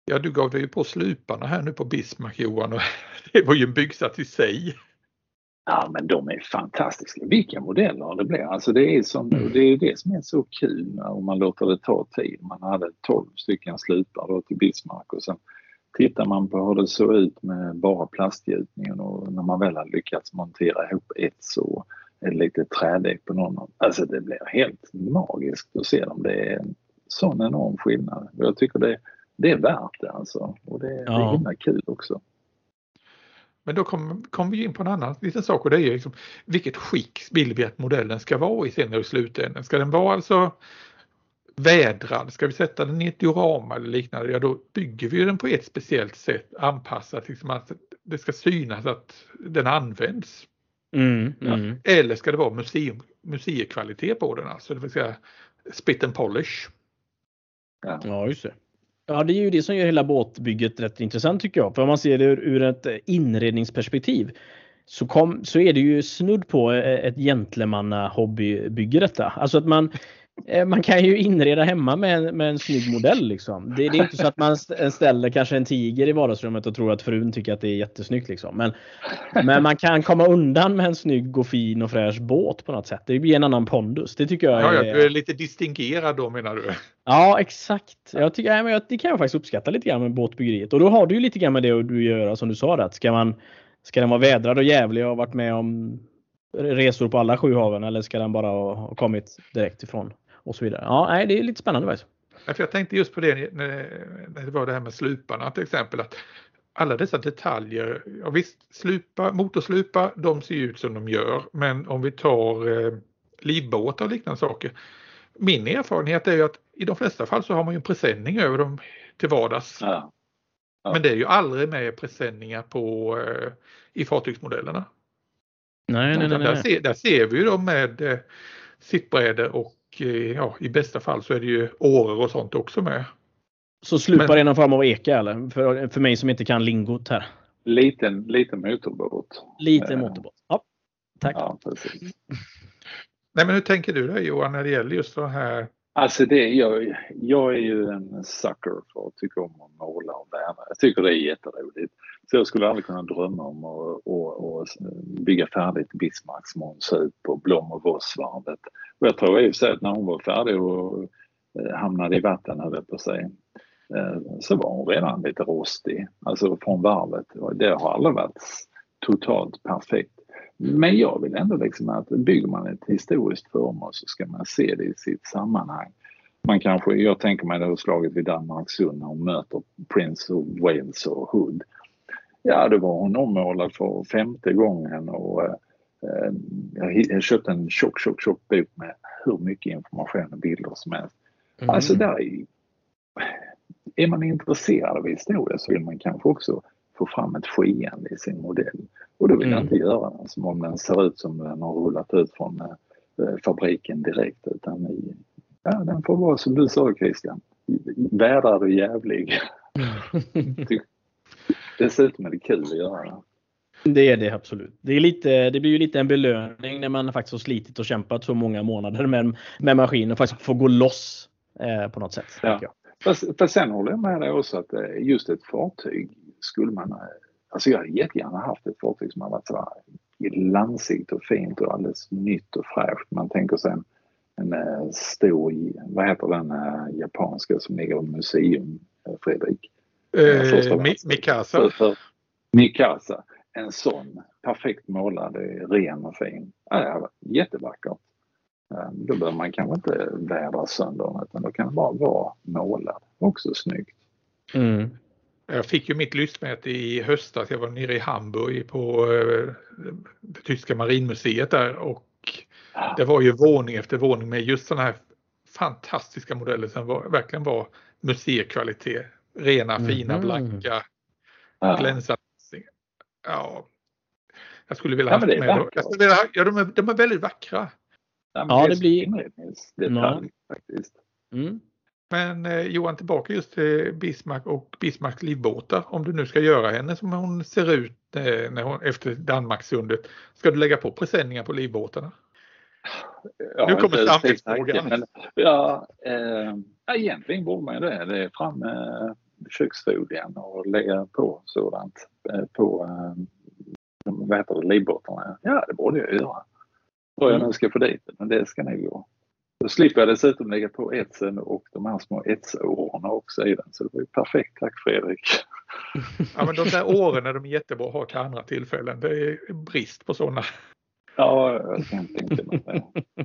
ja, du gav dig ju på sluparna här nu på Bismarck Johan och det var ju en byggsats i sig. Ja men de är fantastiska. Vilka modeller det blir. Alltså det är, som, Mm. det är det som är så kul om man låter det ta tid. Man hade 12 stycken slipar då till Bismarck och sen tittar man på hur det såg ut med bara plastgjutningen och när man väl har lyckats montera ihop ett så ett litet trädäck på någon. Alltså det blir helt magiskt att se dem. Det är en sån enorm skillnad. Jag tycker det, det är värt det alltså. Och det, det Ja. är himla kul också. Men då kommer kom vi in på en annan liten sak och det är ju liksom, vilket skick vill vi att modellen ska vara i sen i slutändan? Ska den vara alltså vädrad? Ska vi sätta den i ett diorama eller liknande? Ja, då bygger vi den på ett speciellt sätt anpassat liksom att det ska synas att den används. Mm, mm. Eller ska det vara museum, museikvalitet på den, alltså det vill säga spit and polish. Ja, just det. Ja, det är ju det som gör hela båtbygget rätt intressant tycker jag. För om man ser det ur, ur ett eh, inredningsperspektiv så, kom, så är det ju snudd på eh, ett gentlemanna hobbybygge detta. Alltså att man, man kan ju inreda hemma med en, med en snygg modell. Liksom. Det, det, är inte så att man ställer kanske en tiger i vardagsrummet och tror att frun tycker att det är jättesnyggt. Liksom. Men, men man kan komma undan med en snygg och fin och fräsch båt på något sätt. Det blir en annan pondus. Det tycker jag är... Ja, du är lite distingerad då menar du? Ja, exakt. Jag tycker, ja, men det kan jag faktiskt uppskatta lite grann med båtbyggeriet. Och då har du ju lite grann med det du gör som du sa. Att ska, man, ska den vara vädrad och jävlig och varit med om resor på alla sju haven eller ska den bara ha kommit direkt ifrån? Och så vidare. Ja, nej, det är lite spännande faktiskt. jag tänkte just på det när det var det här med sluparna till exempel. att alla dessa detaljer, ja visst slupa, motorslupa, de ser ut som de gör. Men om vi tar eh, livbåtar och liknande saker. Min erfarenhet är ju att i de flesta fall så har man ju en presenning över dem till vardags. Ja. Ja. Men det är ju aldrig med presenningar på eh, i fartygsmodellerna. Nej, nej, nej, nej. Där, ser, där ser vi ju dem med eh, sittbrädor och ja, i bästa fall så är det ju åror och sånt också med. Så slupar det någon form av eka eller? För, för mig som inte kan lingot här. Liten, liten motorbåt. Liten eh, motorbåt. Ja, tack. Ja, precis. Nej, men hur tänker du då Johan när det gäller just så här? Alltså det, jag, jag är ju en sucker för att tycka om att måla och bära. Jag tycker det är jätteroligt. Så jag skulle aldrig kunna drömma om att och, och bygga färdigt Bismarcks Måns på Blom och Vossvarvet. Och jag tror i och att när hon var färdig och eh, hamnade i vatten, höll på sig, eh, så var hon redan lite rostig, alltså från varvet. Det har aldrig varit totalt perfekt. Men jag vill ändå liksom att bygger man ett historiskt föremål så ska man se det i sitt sammanhang. Man kanske, jag tänker mig det slaget vid Danmarkssund när hon möter Prince of Wales och Hood. Ja, då var hon ommålad för femte gången och eh, jag köpte en tjock, tjock, tjock bok med hur mycket information och bilder som helst. Mm. Alltså där är, är man intresserad av historia så vill man kanske också få fram ett skeende i sin modell. Och då vill mm. jag inte göra den som om den ser ut som den har rullat ut från eh, fabriken direkt utan i, ja, den får vara som du sa Christian, vädrad och jävlig. Dessutom är det kul att göra det. Det är det absolut. Det, är lite, det blir ju lite en belöning när man faktiskt har slitit och kämpat så många månader med, med maskin och faktiskt få gå loss eh, på något sätt. Ja. Fast, fast sen håller jag med dig också att eh, just ett fartyg skulle man... Eh, alltså jag hade jättegärna haft ett fartyg som har varit sådär glansigt och fint och alldeles nytt och fräscht. Man tänker sig en, en eh, stor, vad heter den japanska som ligger i museum, Fredrik? Eh, Mikasa. För, Mikasa. En sån perfekt målad, ren och fin. Ja, jättevackert. Då behöver man kanske inte vädra sönder den utan då kan det bara vara målad. Också snyggt. Mm. Jag fick ju mitt lystmäte i höstas. Jag var nere i Hamburg på eh, det tyska marinmuseet där och det var ju våning efter våning med just sådana här fantastiska modeller som var, verkligen var museikvalitet. Rena, mm. fina, blanka, ja. glänsande. Ja, jag skulle vilja ja, haft med vilja, ja, de, är, de är väldigt vackra. Ja, ja det blir... Faktiskt. Mm. Men eh, Johan, tillbaka just till Bismarck och Bismarcks livbåtar. Om du nu ska göra henne som hon ser ut eh, när hon, efter Danmarkssundet. Ska du lägga på presenningar på livbåtarna? Ja, nu kommer framtidsfrågan. Ja, eh, egentligen borde man ju det. Det är fram med köksfolien och lägga på sådant eh, på eh, vad heter det, livbåtarna. Ja, det borde jag göra. Vad jag nu ska få dit men det ska nog gå. Då slipper jag dessutom lägga på etsen och de här små etsåren också i den. Så det var ju perfekt. Tack Fredrik! Ja men de där åren är de jättebra att ha till andra tillfällen. Det är brist på sådana. Ja, jag tänka mig det.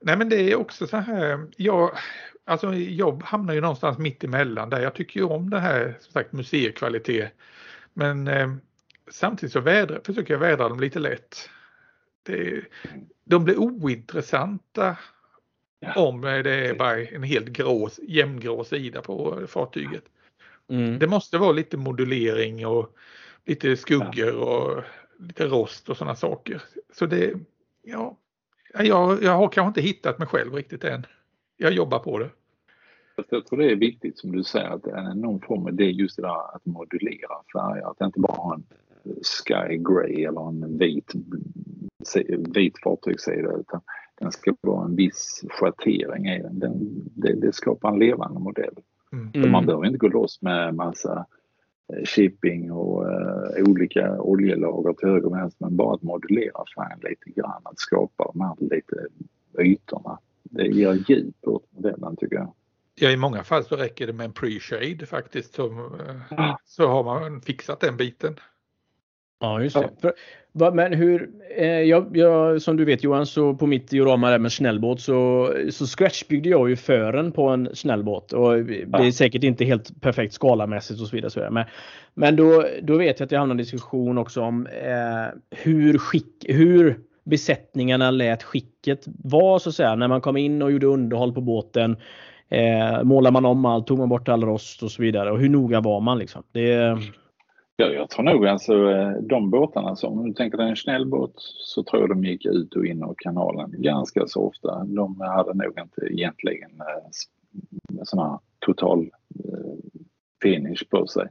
Nej men det är också så här, jag, alltså jag hamnar ju någonstans mitt emellan där. Jag tycker ju om det här som sagt museikvalitet. Men eh, samtidigt så vädra, försöker jag vädra dem lite lätt. Det, de blir ointressanta ja. om det är bara en helt grå, jämngrå sida på fartyget. Mm. Det måste vara lite modulering och lite skuggor och lite rost och sådana saker. Så det, ja, jag, jag har kanske inte hittat mig själv riktigt än. Jag jobbar på det. Jag tror det är viktigt som du säger att någon form, det är just det där att modulera färger. Att inte bara ha en sky grey eller en vit, vit fartygssida utan den ska vara en viss schattering i den. den det, det skapar en levande modell. Mm. Man behöver inte gå loss med massa eh, shipping och uh, olika oljelager till höger och vänster men bara att modulera färgen lite grann, att skapa de här lite ytorna. Det ger djup åt modellen tycker jag. Ja, i många fall så räcker det med en pre-shade faktiskt. Så, så har man fixat den biten. Ja, just det. Ja. Men hur, eh, jag, jag, som du vet Johan, så på mitt diorama där med snällbåt så, så scratchbyggde jag ju fören på en snällbåt. Och det är säkert inte helt perfekt skalamässigt och så vidare. Så vidare. Men, men då, då vet jag att jag hamnade i diskussion också om eh, hur, skick, hur besättningarna lät skicket vara så att säga. När man kom in och gjorde underhåll på båten. Eh, målar man om allt, tog man bort all rost och så vidare. Och hur noga var man liksom? Det, Ja, jag tror nog alltså eh, de båtarna som, om du tänker dig en snäll båt så tror jag de gick ut och in ur kanalen ganska så ofta. De hade nog inte egentligen eh, här total eh, finish på sig.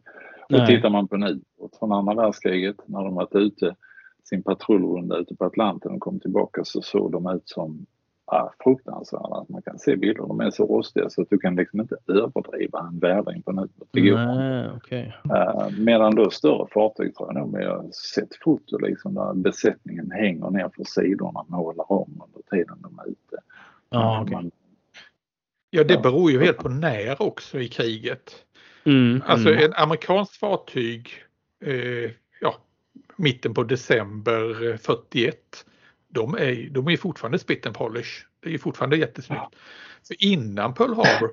Nej. Och tittar man på nu från andra världskriget när de varit ute sin patrullrunda ute på Atlanten och kom tillbaka så såg de ut som ja, fruktansvärda. Man kan se bilder, de är så rostiga så att du kan liksom inte överdriva en vädring på en Nej, okay. uh, Medan då större fartyg tror jag nog, men jag har sett foto liksom där besättningen hänger ner för sidorna och målar om under tiden de är ute. Ja, okay. man, ja, det beror ju helt på när också i kriget. Mm, alltså mm. en amerikanskt fartyg eh, ja, mitten på december 41 de är, de är fortfarande spit and polish. Det är fortfarande jättesnyggt. Ja. För innan Pearl Harbor,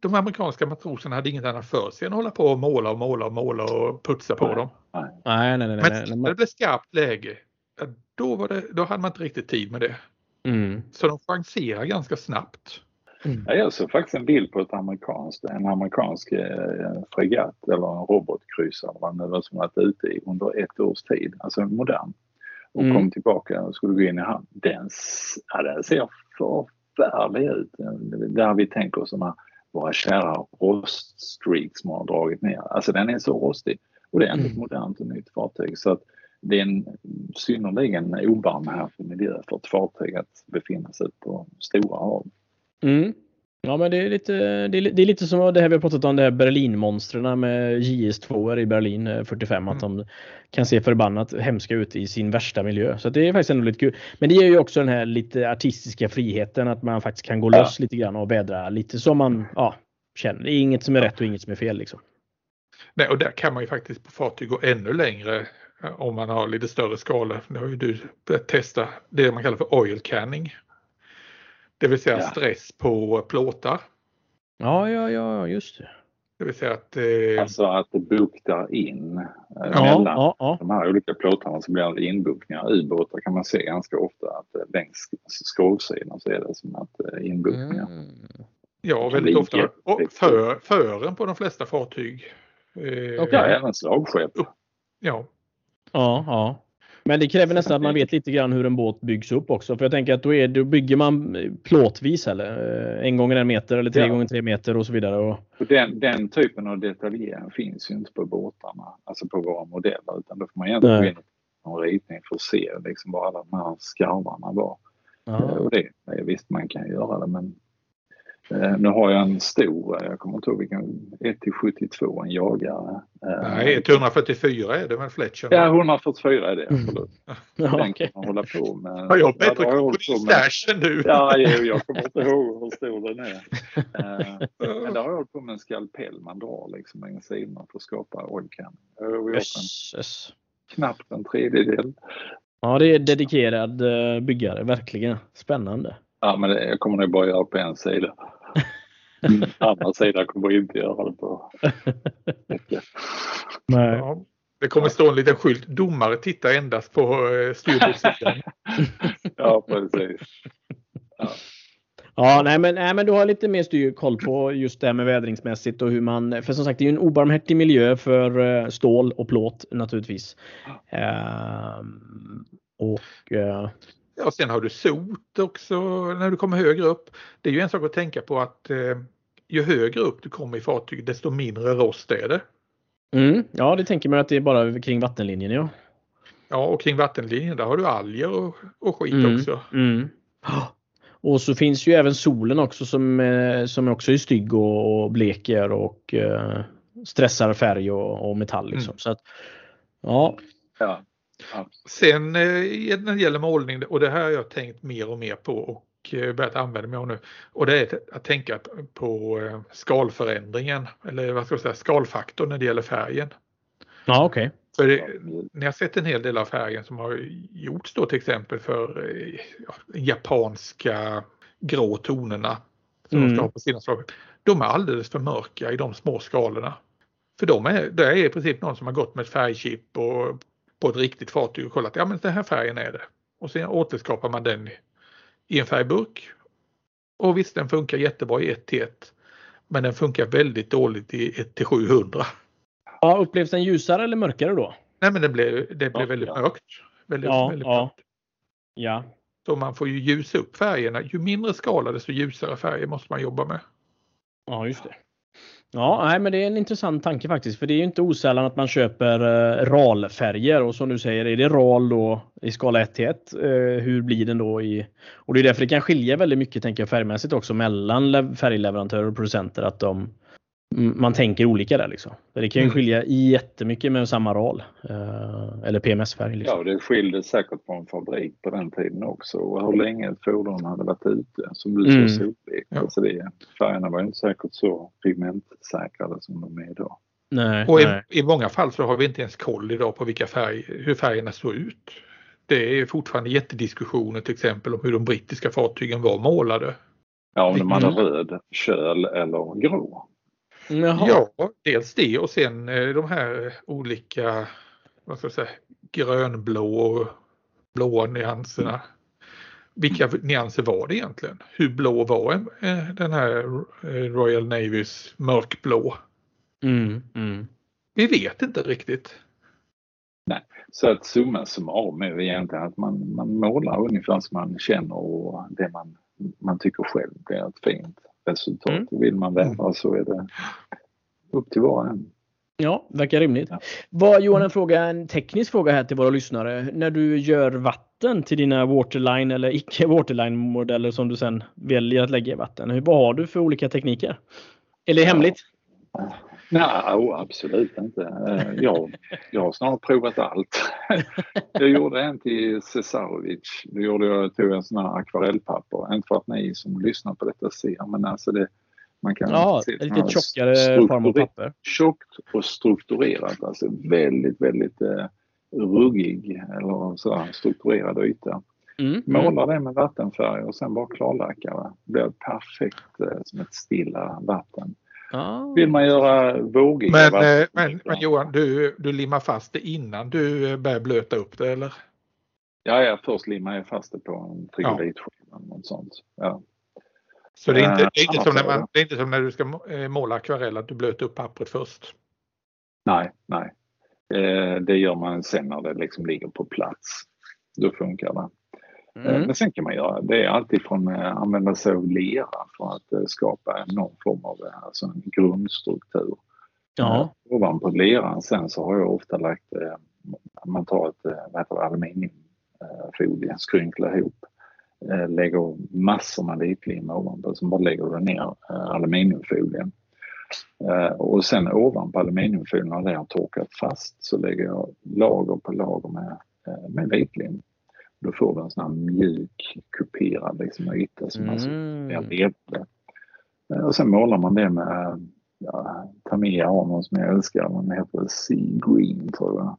de amerikanska matroserna hade inget annat för sig än att hålla på och måla och måla och måla och putsa på dem. Nej, nej, nej. nej, Men när det blev skarpt läge, då, var det, då hade man inte riktigt tid med det. Mm. Så de chanserar ganska snabbt. Mm. Jag såg faktiskt en bild på ett amerikanskt, en amerikansk eh, fregatt eller en robotkryssare som varit ute i under ett års tid, alltså en modern och mm. kom tillbaka och skulle gå in i hamn. Den, ja, den ser förfärlig ut. Där vi tänker oss de här våra kära roststreaks som har dragit ner. Alltså den är så rostig. Och det är ändå ett mm. modernt och nytt fartyg. Så att det är en synnerligen obarmhärtig miljö för ett fartyg att befinna sig på stora hav. Mm. Ja, men det är lite, det är, det är lite som det här vi har pratat om, det här Berlinmonstren med JS2 i Berlin 45, mm. att de kan se förbannat hemska ut i sin värsta miljö. Så det är faktiskt ändå lite kul. Men det ger ju också den här lite artistiska friheten att man faktiskt kan gå ja. loss lite grann och vädra lite som man ja, känner. Det är inget som är rätt och inget som är fel liksom. Nej, och där kan man ju faktiskt på fartyg gå ännu längre eh, om man har lite större skala. Nu har ju du börjat testa det man kallar för oil canning. Det vill säga ja. stress på plåtar. Ja, ja, ja, just det. Det vill säga att... Eh... Alltså att det buktar in eh, ja, mellan ja, ja. de här olika plåtarna så blir det inbukningar. Ubåtar kan man se ganska ofta att eh, längs skrovsidan så är det som att eh, inbukningar. Mm. Ja, väldigt ofta. Och för, fören på de flesta fartyg. Eh, och ja, även slagskepp. Ja. Ja, ja. Men det kräver nästan att man vet lite grann hur en båt byggs upp också. För jag tänker att då, är, då bygger man plåtvis eller en gånger en meter eller tre ja. gånger tre meter och så vidare. Och... Den, den typen av detaljering finns ju inte på båtarna, alltså på våra modeller. Utan då får man egentligen gå in en ritning för att se liksom var alla de här skarvarna var. Ja. Och det, visst man kan göra det men Eh, nu har jag en stor, jag kommer inte ihåg vilken, 1 till 72, en jagare. Eh, Nej, 144 är det väl Fletcher? Ja, 144 är det, absolut. Mm. Ja, Den kan man hålla på med. Har jag bättre koll på din stashen nu? Ja, jag, jag kommer inte ihåg hur stor den är. Eh, men där har jag hållit på med en skalpell man drar liksom längs sidorna för att skapa oljkan. Jösses. Knappt en tredjedel. Ja, det är dedikerad byggare, verkligen. Spännande. Ja, men det, jag kommer nog bara göra på en sida. Andra sidan kommer inte göra det på Nej. Ja, det kommer stå en liten skylt. Domare tittar endast på eh, styrbordssidan. ja, precis. Ja. Ja, nej men, nej men du har lite mer styr koll på just det här med vädringsmässigt och hur man, för som sagt det är ju en obarmhärtig miljö för uh, stål och plåt naturligtvis. Uh, och uh, Ja, sen har du sot också när du kommer högre upp. Det är ju en sak att tänka på att eh, ju högre upp du kommer i fartyg desto mindre rost är det. Mm, ja, det tänker man att det är bara kring vattenlinjen. Ja, ja och kring vattenlinjen där har du alger och, och skit mm, också. Mm. Och så finns ju även solen också som, eh, som också är stygg och, och bleker och eh, stressar färg och, och metall. Liksom. Mm. Så att, ja. Ja. Sen eh, när det gäller målning, och det här har jag tänkt mer och mer på och börjat använda mig av nu. Och det är att tänka på eh, skalförändringen, eller vad ska jag säga, skalfaktorn när det gäller färgen. Ja, okej. För det, ni har sett en hel del av färgen som har gjorts då till exempel för eh, ja, japanska grå tonerna som de Mm. ska ha på sina slag. De är alldeles för mörka i de små skalorna. För de är, det är i princip någon som har gått med ett färgchip och på ett riktigt fartyg och kollat, ja men den här färgen är det. Och sen återskapar man den i en färgburk. Och visst den funkar jättebra i 1 till 1. Men den funkar väldigt dåligt i 1 till 700. Ja, upplevs den ljusare eller mörkare då? Nej men det blev, det blev Ja, väldigt ja. mörkt. Väldigt, Ja, väldigt ja. mörkt. Ja. Så man får ju ljusa upp färgerna. Ju mindre skala desto ljusare färger måste man jobba med. Ja, just det. Ja, nej, men det är en intressant tanke faktiskt. För det är ju inte osällan att man köper eh, RAL-färger och som du säger, är det RAL då i skala 1 till 1? Eh, hur blir den då i... Och det är därför det kan skilja väldigt mycket, tänker jag, färgmässigt också mellan färgleverantörer och producenter. Att de, man tänker olika där liksom. Det kan ju Mm. skilja jättemycket med samma RAL. Eh, eller PMS-färg. Liksom. Ja, det skilde säkert på en fabrik på den tiden också och hur länge ett fordon hade varit ute. Som du Mm. Ja. Alltså det, färgerna var inte säkert så pigmentsäkrade som de är idag. Nej, Och nej. i, i många fall så har vi inte ens koll idag på vilka färg, hur färgerna såg ut. Det är fortfarande jättediskussioner till exempel om hur de brittiska fartygen var målade. Ja, om de hade Mm. röd, köl eller grå. Jaha. Ja, dels det och sen eh, de här olika vad ska jag säga, grönblå och blåa nyanserna. Vilka nyanser var det egentligen? Hur blå var eh, den här eh, Royal Navys mörkblå? Mm, mm. Vi vet inte riktigt. Så att summa summarum är egentligen att man, man målar ungefär som man känner och det man, man tycker själv blir ett fint resultat. Mm. Vill man väva så är det upp till var och en. Ja, verkar rimligt. Ja. Vad, Johan, en fråga, en teknisk fråga här till våra lyssnare. När du gör vatten till dina waterline eller icke waterline modeller som du sen väljer att lägga i vatten. hur- Vad har du för olika tekniker? Eller är det Ja. Nej, oh, absolut inte. Eh, Jag, jag har snart provat allt. Jag gjorde en till Cesarovic. Då gjorde jag, tog jag sån här akvarellpapper. Inte för att ni som lyssnar på detta ser, men alltså det, man kan Ja, se en lite tjockare strukturer- form av papper. Tjockt och strukturerat, alltså väldigt, väldigt eh, ruggig eller så strukturerad yta. Mm. Målar det med vattenfärg och sen bara klarlackar det. Det blir perfekt eh, som ett stilla vatten. Ah. Vill man göra vågiga Men, vatten- eh, men, men Johan, du, du limmar fast det innan du eh, börjar blöta upp det eller? Ja, ja, först limmar jag fast det på en frigolitskiva eller något sånt. Ja. Så det är inte, Eh, det är inte, som, när man, det är inte som när du ska må- måla akvarell att du blöter upp pappret först. Nej, nej. Eh, det gör man sen när det liksom ligger på plats. Då funkar det. Eh, Mm. Men sen kan man göra, det är alltid från eh, använda sig av lera för att eh, skapa någon form av alltså en grundstruktur. Ja. Ovanpå leran sen så har jag ofta lagt, man tar ett vad heter det, aluminiumfolie, skrynklar ihop, lägger massor med vitlim ovanpå, så bara lägger du ner aluminiumfolien. Och sen ovanpå aluminiumfolien när det har torkat fast så lägger jag lager på lager med, med vitlim. Då får du en sån här mjuk kuperad liksom, yta som alltså är Mm. levande. Eh, Och sen målar man det med ja, Tamiya har någon som jag älskar, den heter Sea Green tror jag.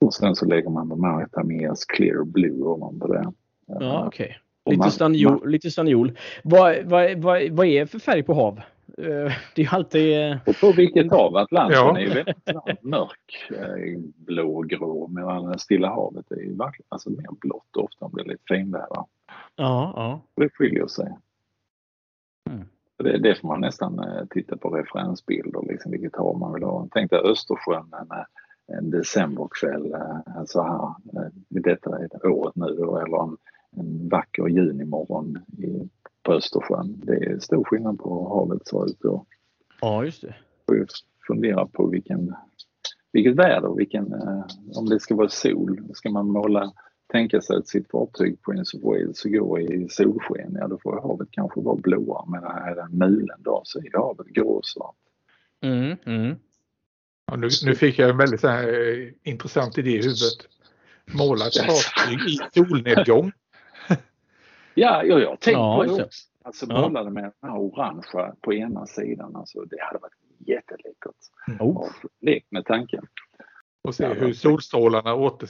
Och sen så lägger man de här Tamiyas Clear Blue ovanpå det. Ja, okej. Och Lite man-. Lite stanniol. Vad, vad, vad, vad är för färg på hav? Eh, Det är alltid... eh, Och på vilket hav? Atlanten Ja. är ju väldigt mörk, eh, blågrå medan Stilla havet är ju verkligen alltså mer blått ofta om det lite finväder. Ja, ja. Det skiljer sig. Mm. Det, det får man nästan titta på referensbilder, liksom vilket hav man vill ha. Tänk dig Östersjön en, en decemberkväll så här, eh, detta är året nu då, eller en, en vacker junimorgon i, på Östersjön. Det är stor skillnad på hur havet ser ut då. Ja, just det. får fundera på vilken, vilket väder, vilken, eh, om det ska vara sol, ska man måla tänka sig att sitt fartyg Prince of Wales går i solsken, ja då får havet kanske vara blåa. Men är det en mulen dag så är havet gråsvart. Mm, mm. Ja, nu, nu fick jag en väldigt så här, eh, intressant idé i huvudet. Måla ett fartyg i solnedgång. Ja, ja jag har tänkt Ja, på det också. Alltså Ja. måla det med den här orangea på ena sidan. Alltså, det hade varit jätteläckert. Oh. Och lek med tanken. Och se Ja, hur solstrålarna åter,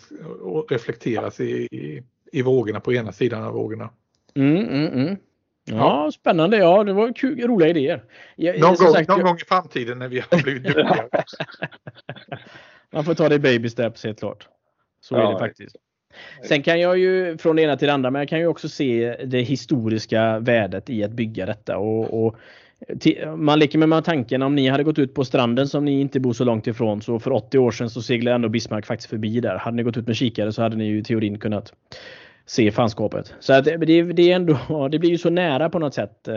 reflekteras i, i, i vågorna på ena sidan av vågorna. Mm, mm, mm. Ja, spännande. Ja, det var kul, roliga idéer. Jag, Någon, gång, sagt, någon jag- gång i framtiden när vi har blivit duktiga. Man får ta det i baby steps helt klart. Så Ja, är det faktiskt. Sen kan jag ju från det ena till det andra, men jag kan ju också se det historiska värdet i att bygga detta. Och, och man leker med tanken om ni hade gått ut på stranden som ni inte bor så långt ifrån så för 80 år sedan så seglade ändå Bismarck faktiskt förbi där. Hade ni gått ut med kikare så hade ni ju i teorin kunnat se fanskapet. Så att det, det är ändå, det blir ju så nära på något sätt. Eh,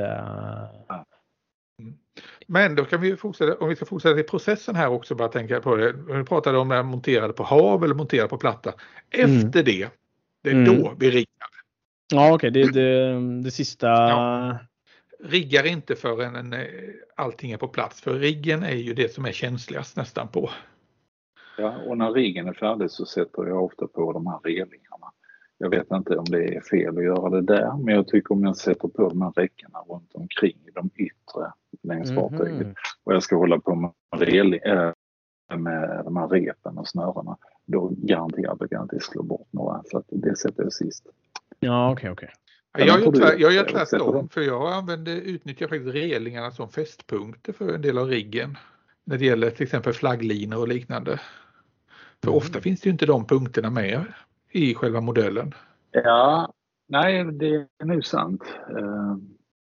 men då kan vi fortsätta, om vi ska fortsätta i processen här också, bara tänka på det. Vi pratade om det här monterade på hav eller monterade på platta. Efter det, det är Mm. då vi riggar. Ja okej, det, det, det sista. Ja. Riggar inte förrän en, eh, allting är på plats. För riggen är ju det som är känsligast nästan på. Ja, och när riggen är färdig så sätter jag ofta på de här relingarna. Jag vet inte om det är fel att göra det där, men jag tycker om jag sätter på de här räckena runt omkring i de yttre längs Mhm. fartyget och jag ska hålla på med, äh, med de här repen och snörena, då garanterat att jag inte slår bort några. Så att det sätter jag sist. Ja okej okej. Jag gör, får du- tvär, jag gör jag sätter tvärtom för jag använder, utnyttjar faktiskt relingarna som fästpunkter för en del av riggen. När det gäller till exempel flagglinor och liknande. För Mm. ofta finns det ju inte de punkterna med i själva modellen. Ja, nej det är nog sant. Eh,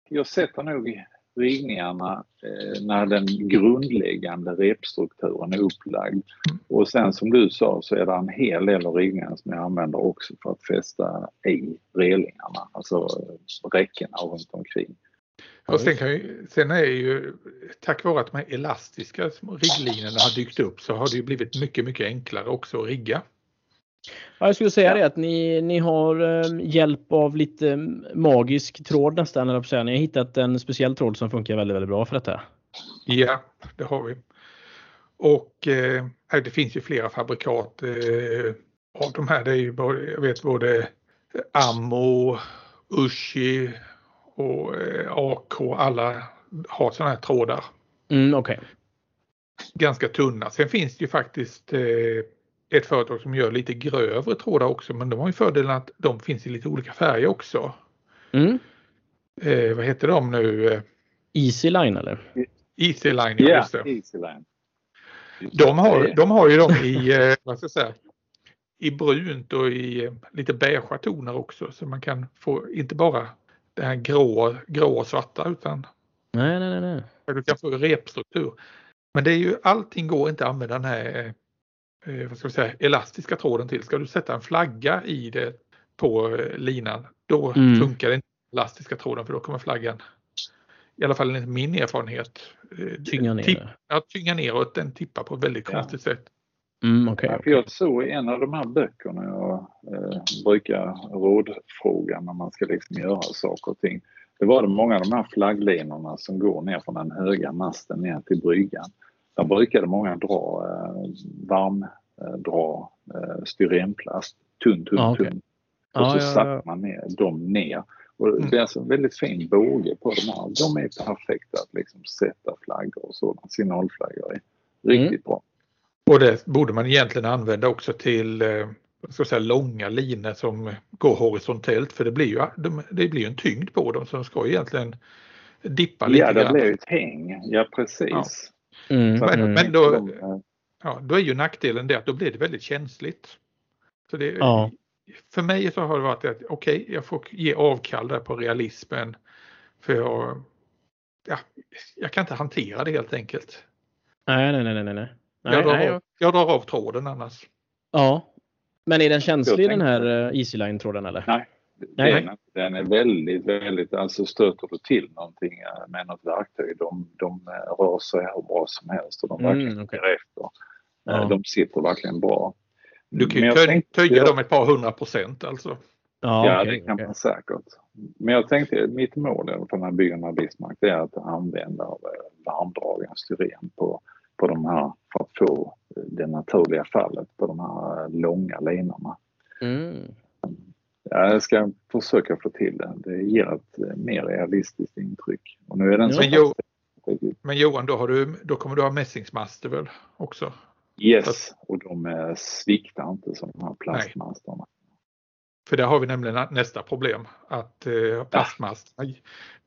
Jag sätter nog riggningarna eh, när den grundläggande repstrukturen är upplagd. Och sen som du sa så är det en hel del av riggningarna som jag använder också för att fästa i relingarna, alltså räckena runt omkring. Och sen, kan ju, sen är ju tack vare att de här elastiska små rigglinorna har dykt upp så har det ju blivit mycket, mycket enklare också att rigga. Ja, jag skulle säga Ja. det att ni, ni har eh, hjälp av lite magisk tråd nästan. eller säga. Ni har hittat en speciell tråd som funkar väldigt, väldigt bra för detta. Ja, det har vi. Och eh, det finns ju flera fabrikat eh, av de här. Det är ju både, jag vet både Ammo, Ushi och eh, AK. Alla har sådana här trådar. Mm, Okej. Ganska tunna. Sen finns det ju faktiskt eh, ett företag som gör lite grövre trådar också. Men de har ju fördelen att de finns i lite olika färger också. Mm. Eh, vad heter de nu? Eh, Easy line eller? Easy Line, Ja, just det. Easyline. De har, de har ju dem i, eh, vad ska jag säga, i brunt och i eh, lite beigea toner också. Så man kan få inte bara det här grå, grå och svarta utan Nej, nej, nej. nej. du kan få repstruktur. Men det är ju allting går inte att använda den här eh, vad ska vi säga, elastiska tråden till. Ska du sätta en flagga i det på eh, linan då Mm. funkar inte den elastiska tråden för då kommer flaggan i alla fall enligt min erfarenhet eh, Tynga ner tipp-. Ja, tynga neråt. Den tippar på ett väldigt Ja. konstigt sätt. Mm, för okej. jag såg i en av de här böckerna jag eh, brukar rådfråga när man ska liksom göra saker och ting. Det var det många av de här flagglinorna som går ner från den höga masten ner till bryggan. Där brukade många dra eh, varm, eh, dra eh, styrenplast, tunn, tunn, Ja, okej. tunn. Och Ja, så ja, satte ja. man ner dem ner. Och Mm. det är alltså en väldigt fin båge på de här. De är perfekta att liksom sätta flaggor och sådana. Signalflaggor är riktigt Mm. bra. Och det borde man egentligen använda också till eh, ska säga, långa linor som går horisontellt för det blir ju, de, det blir ju en tyngd på dem så de ska egentligen dippa lite Ja, det grann. blir ett häng. Ja, precis. Mm, Men- mm. men då- eh, Ja, då är ju nackdelen det att då blir det väldigt känsligt. Så det, Ja. För mig så har det varit att okej, jag får ge avkall där på realismen. För jag, ja, jag kan inte hantera det helt enkelt. Nej, nej, nej, nej, nej. nej. Jag drar, nej, av, jag drar av tråden annars. Ja. Men är den känslig den här uh, Easy line-tråden eller? Nej. Nej. Den, den är väldigt, väldigt, alltså stöter du till någonting eh, med något verktyg, de, de eh, rör sig hur bra som helst och de Mm, verkligen okej. ger efter. Eh, Ja. De sitter verkligen bra. Du kan Men ju jag tö- tänkte- töja dem ett par hundra procent alltså. Ja, Ja, okej, det kan okej. man säkert. Men jag tänkte, mitt mål bygger den här Bismarck, det är att använda varmdragen styren på, på de här, för att få det naturliga fallet på de här långa linorna. Mm. Ja, jag ska försöka få till det. Det ger ett eh, mer realistiskt intryck. Och nu är den så Men jo- Men Johan, då, har du, då kommer du ha mässingsmaster väl också? Yes, och de eh, sviktar inte som de här plastmasterna. För där har vi nämligen nä- nästa problem. Att eh, plastmasterna,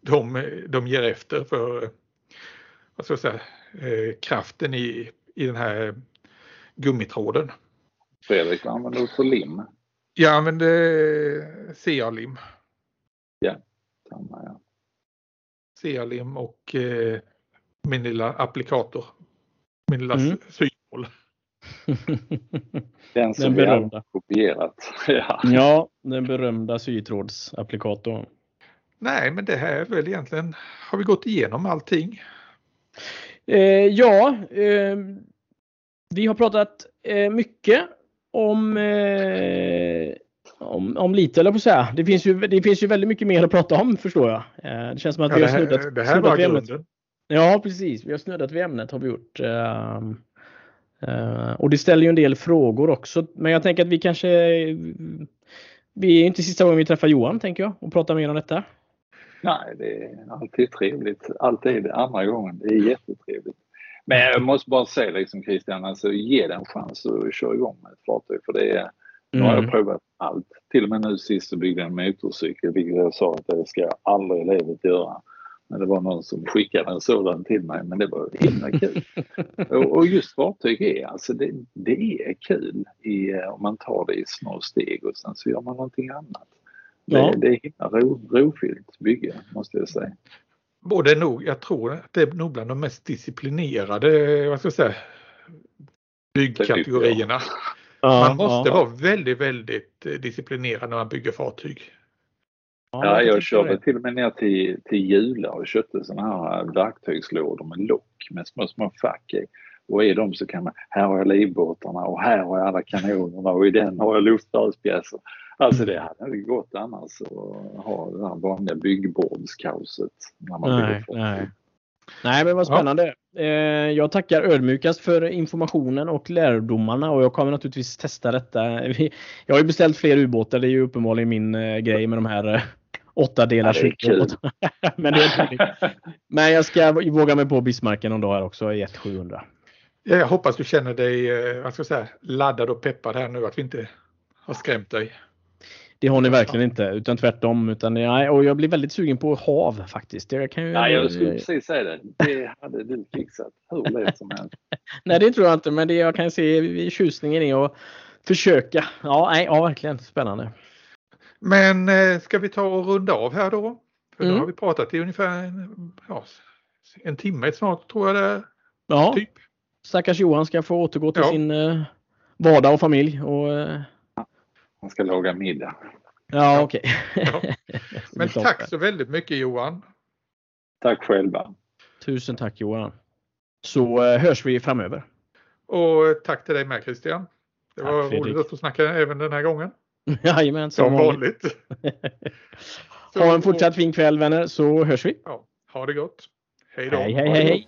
de, de ger efter för vad ska jag säga, eh, kraften i, i den här gummitråden. Fredrik, vad använder du för lim? Jag använder CA-lim. Samma, ja. CA-lim och eh, min lilla applikator. Min lilla Mm. symål. Den som Den vi har berömda. kopierat. ja. ja, den berömda sytrådsapplikatorn. Nej, men det här är väl egentligen, har vi gått igenom allting? Eh, ja, eh, vi har pratat eh, mycket om, eh, om, om lite, eller på att säga. Det finns, ju, det finns ju väldigt mycket mer att prata om förstår jag. Eh, det känns som att Ja, vi det, har här, snuddat, det här snuddat var vid ämnet. Ja, precis. Vi har snuddat vid ämnet har vi gjort. Ehm, eh, och det ställer ju en del frågor också. Men jag tänker att vi kanske... Vi är inte sista gången vi träffar Johan, tänker jag, och pratar mer om detta. Nej, det är alltid trevligt. Alltid andra gången. Det är jättetrevligt. Men jag måste bara säga liksom Christian, alltså ge den en chans att köra igång med ett fartyg. För det är, nu har jag Mm. provat allt. Till och med nu sist så byggde jag en motorcykel, vilket jag sa att det ska jag aldrig i livet göra. Men det var någon som skickade en sådan till mig, men det var himla kul. och, och just fartyg är alltså, det, det är kul i, eh, om man tar det i små steg och sen så gör man någonting annat. Det, Ja. det är himla ro, rofyllt bygge, måste jag säga. Både nog, jag tror att det är nog bland de mest disciplinerade, vad ska jag säga, byggkategorierna. Man måste vara väldigt, väldigt eh, disciplinerad när man bygger fartyg. Ja, jag körde till och med ner till, till Jula och köpte sådana här verktygslådor med lock med små, små fack i. Och i dem så kan man, här har jag livbåtarna och här har jag alla kanonerna och i den har jag luftrörspjäser. Alltså det hade inte gått annars att ha det här vanliga byggbordskaoset. När man Nej, nej. Nej, men vad Ja. spännande. Eh, jag tackar ödmjukast för informationen och lärdomarna och jag kommer naturligtvis testa detta. Jag har ju beställt fler ubåtar. Det är ju uppenbarligen min eh, grej med de här eh, åtta delars Ja, det är kul. ubåtarna. Men, det är roligt. men jag ska våga mig på Bismarcken någon dag här också i 1700. Ja, Jag hoppas du känner dig eh, vad ska jag säga, laddad och peppad här nu, att vi inte har skrämt dig. Det har ni verkligen inte, utan tvärtom. Utan, nej, och jag blir väldigt sugen på hav faktiskt. Jag kan ju, Nej, jag skulle precis säga det. Det hade du fixat hur lätt som helst. Nej, det tror jag inte, men det jag kan se i tjusningen är att försöka. Ja, nej, ja, verkligen spännande. Men eh, ska vi ta och runda av här då? För Mm. då har vi pratat i ungefär en, ja, en timme snart tror jag det är. Ja, Typ. Stackars Johan ska få återgå till Ja. sin eh, vardag och familj. Och, eh, Man ska laga middag. ja, okej. Ja. Men tack så väldigt mycket Johan. Tack själva. Tusen tack Johan. Så eh, hörs vi framöver. Och tack till dig med Christian. Det Tack, var Fredrik. roligt att få snacka även den här gången. Jajamän, Som som vanligt. Ha en fortsatt fin kväll vänner, så hörs vi. Ja, ha det gott. Hej då. Hej, hej, hej, hej.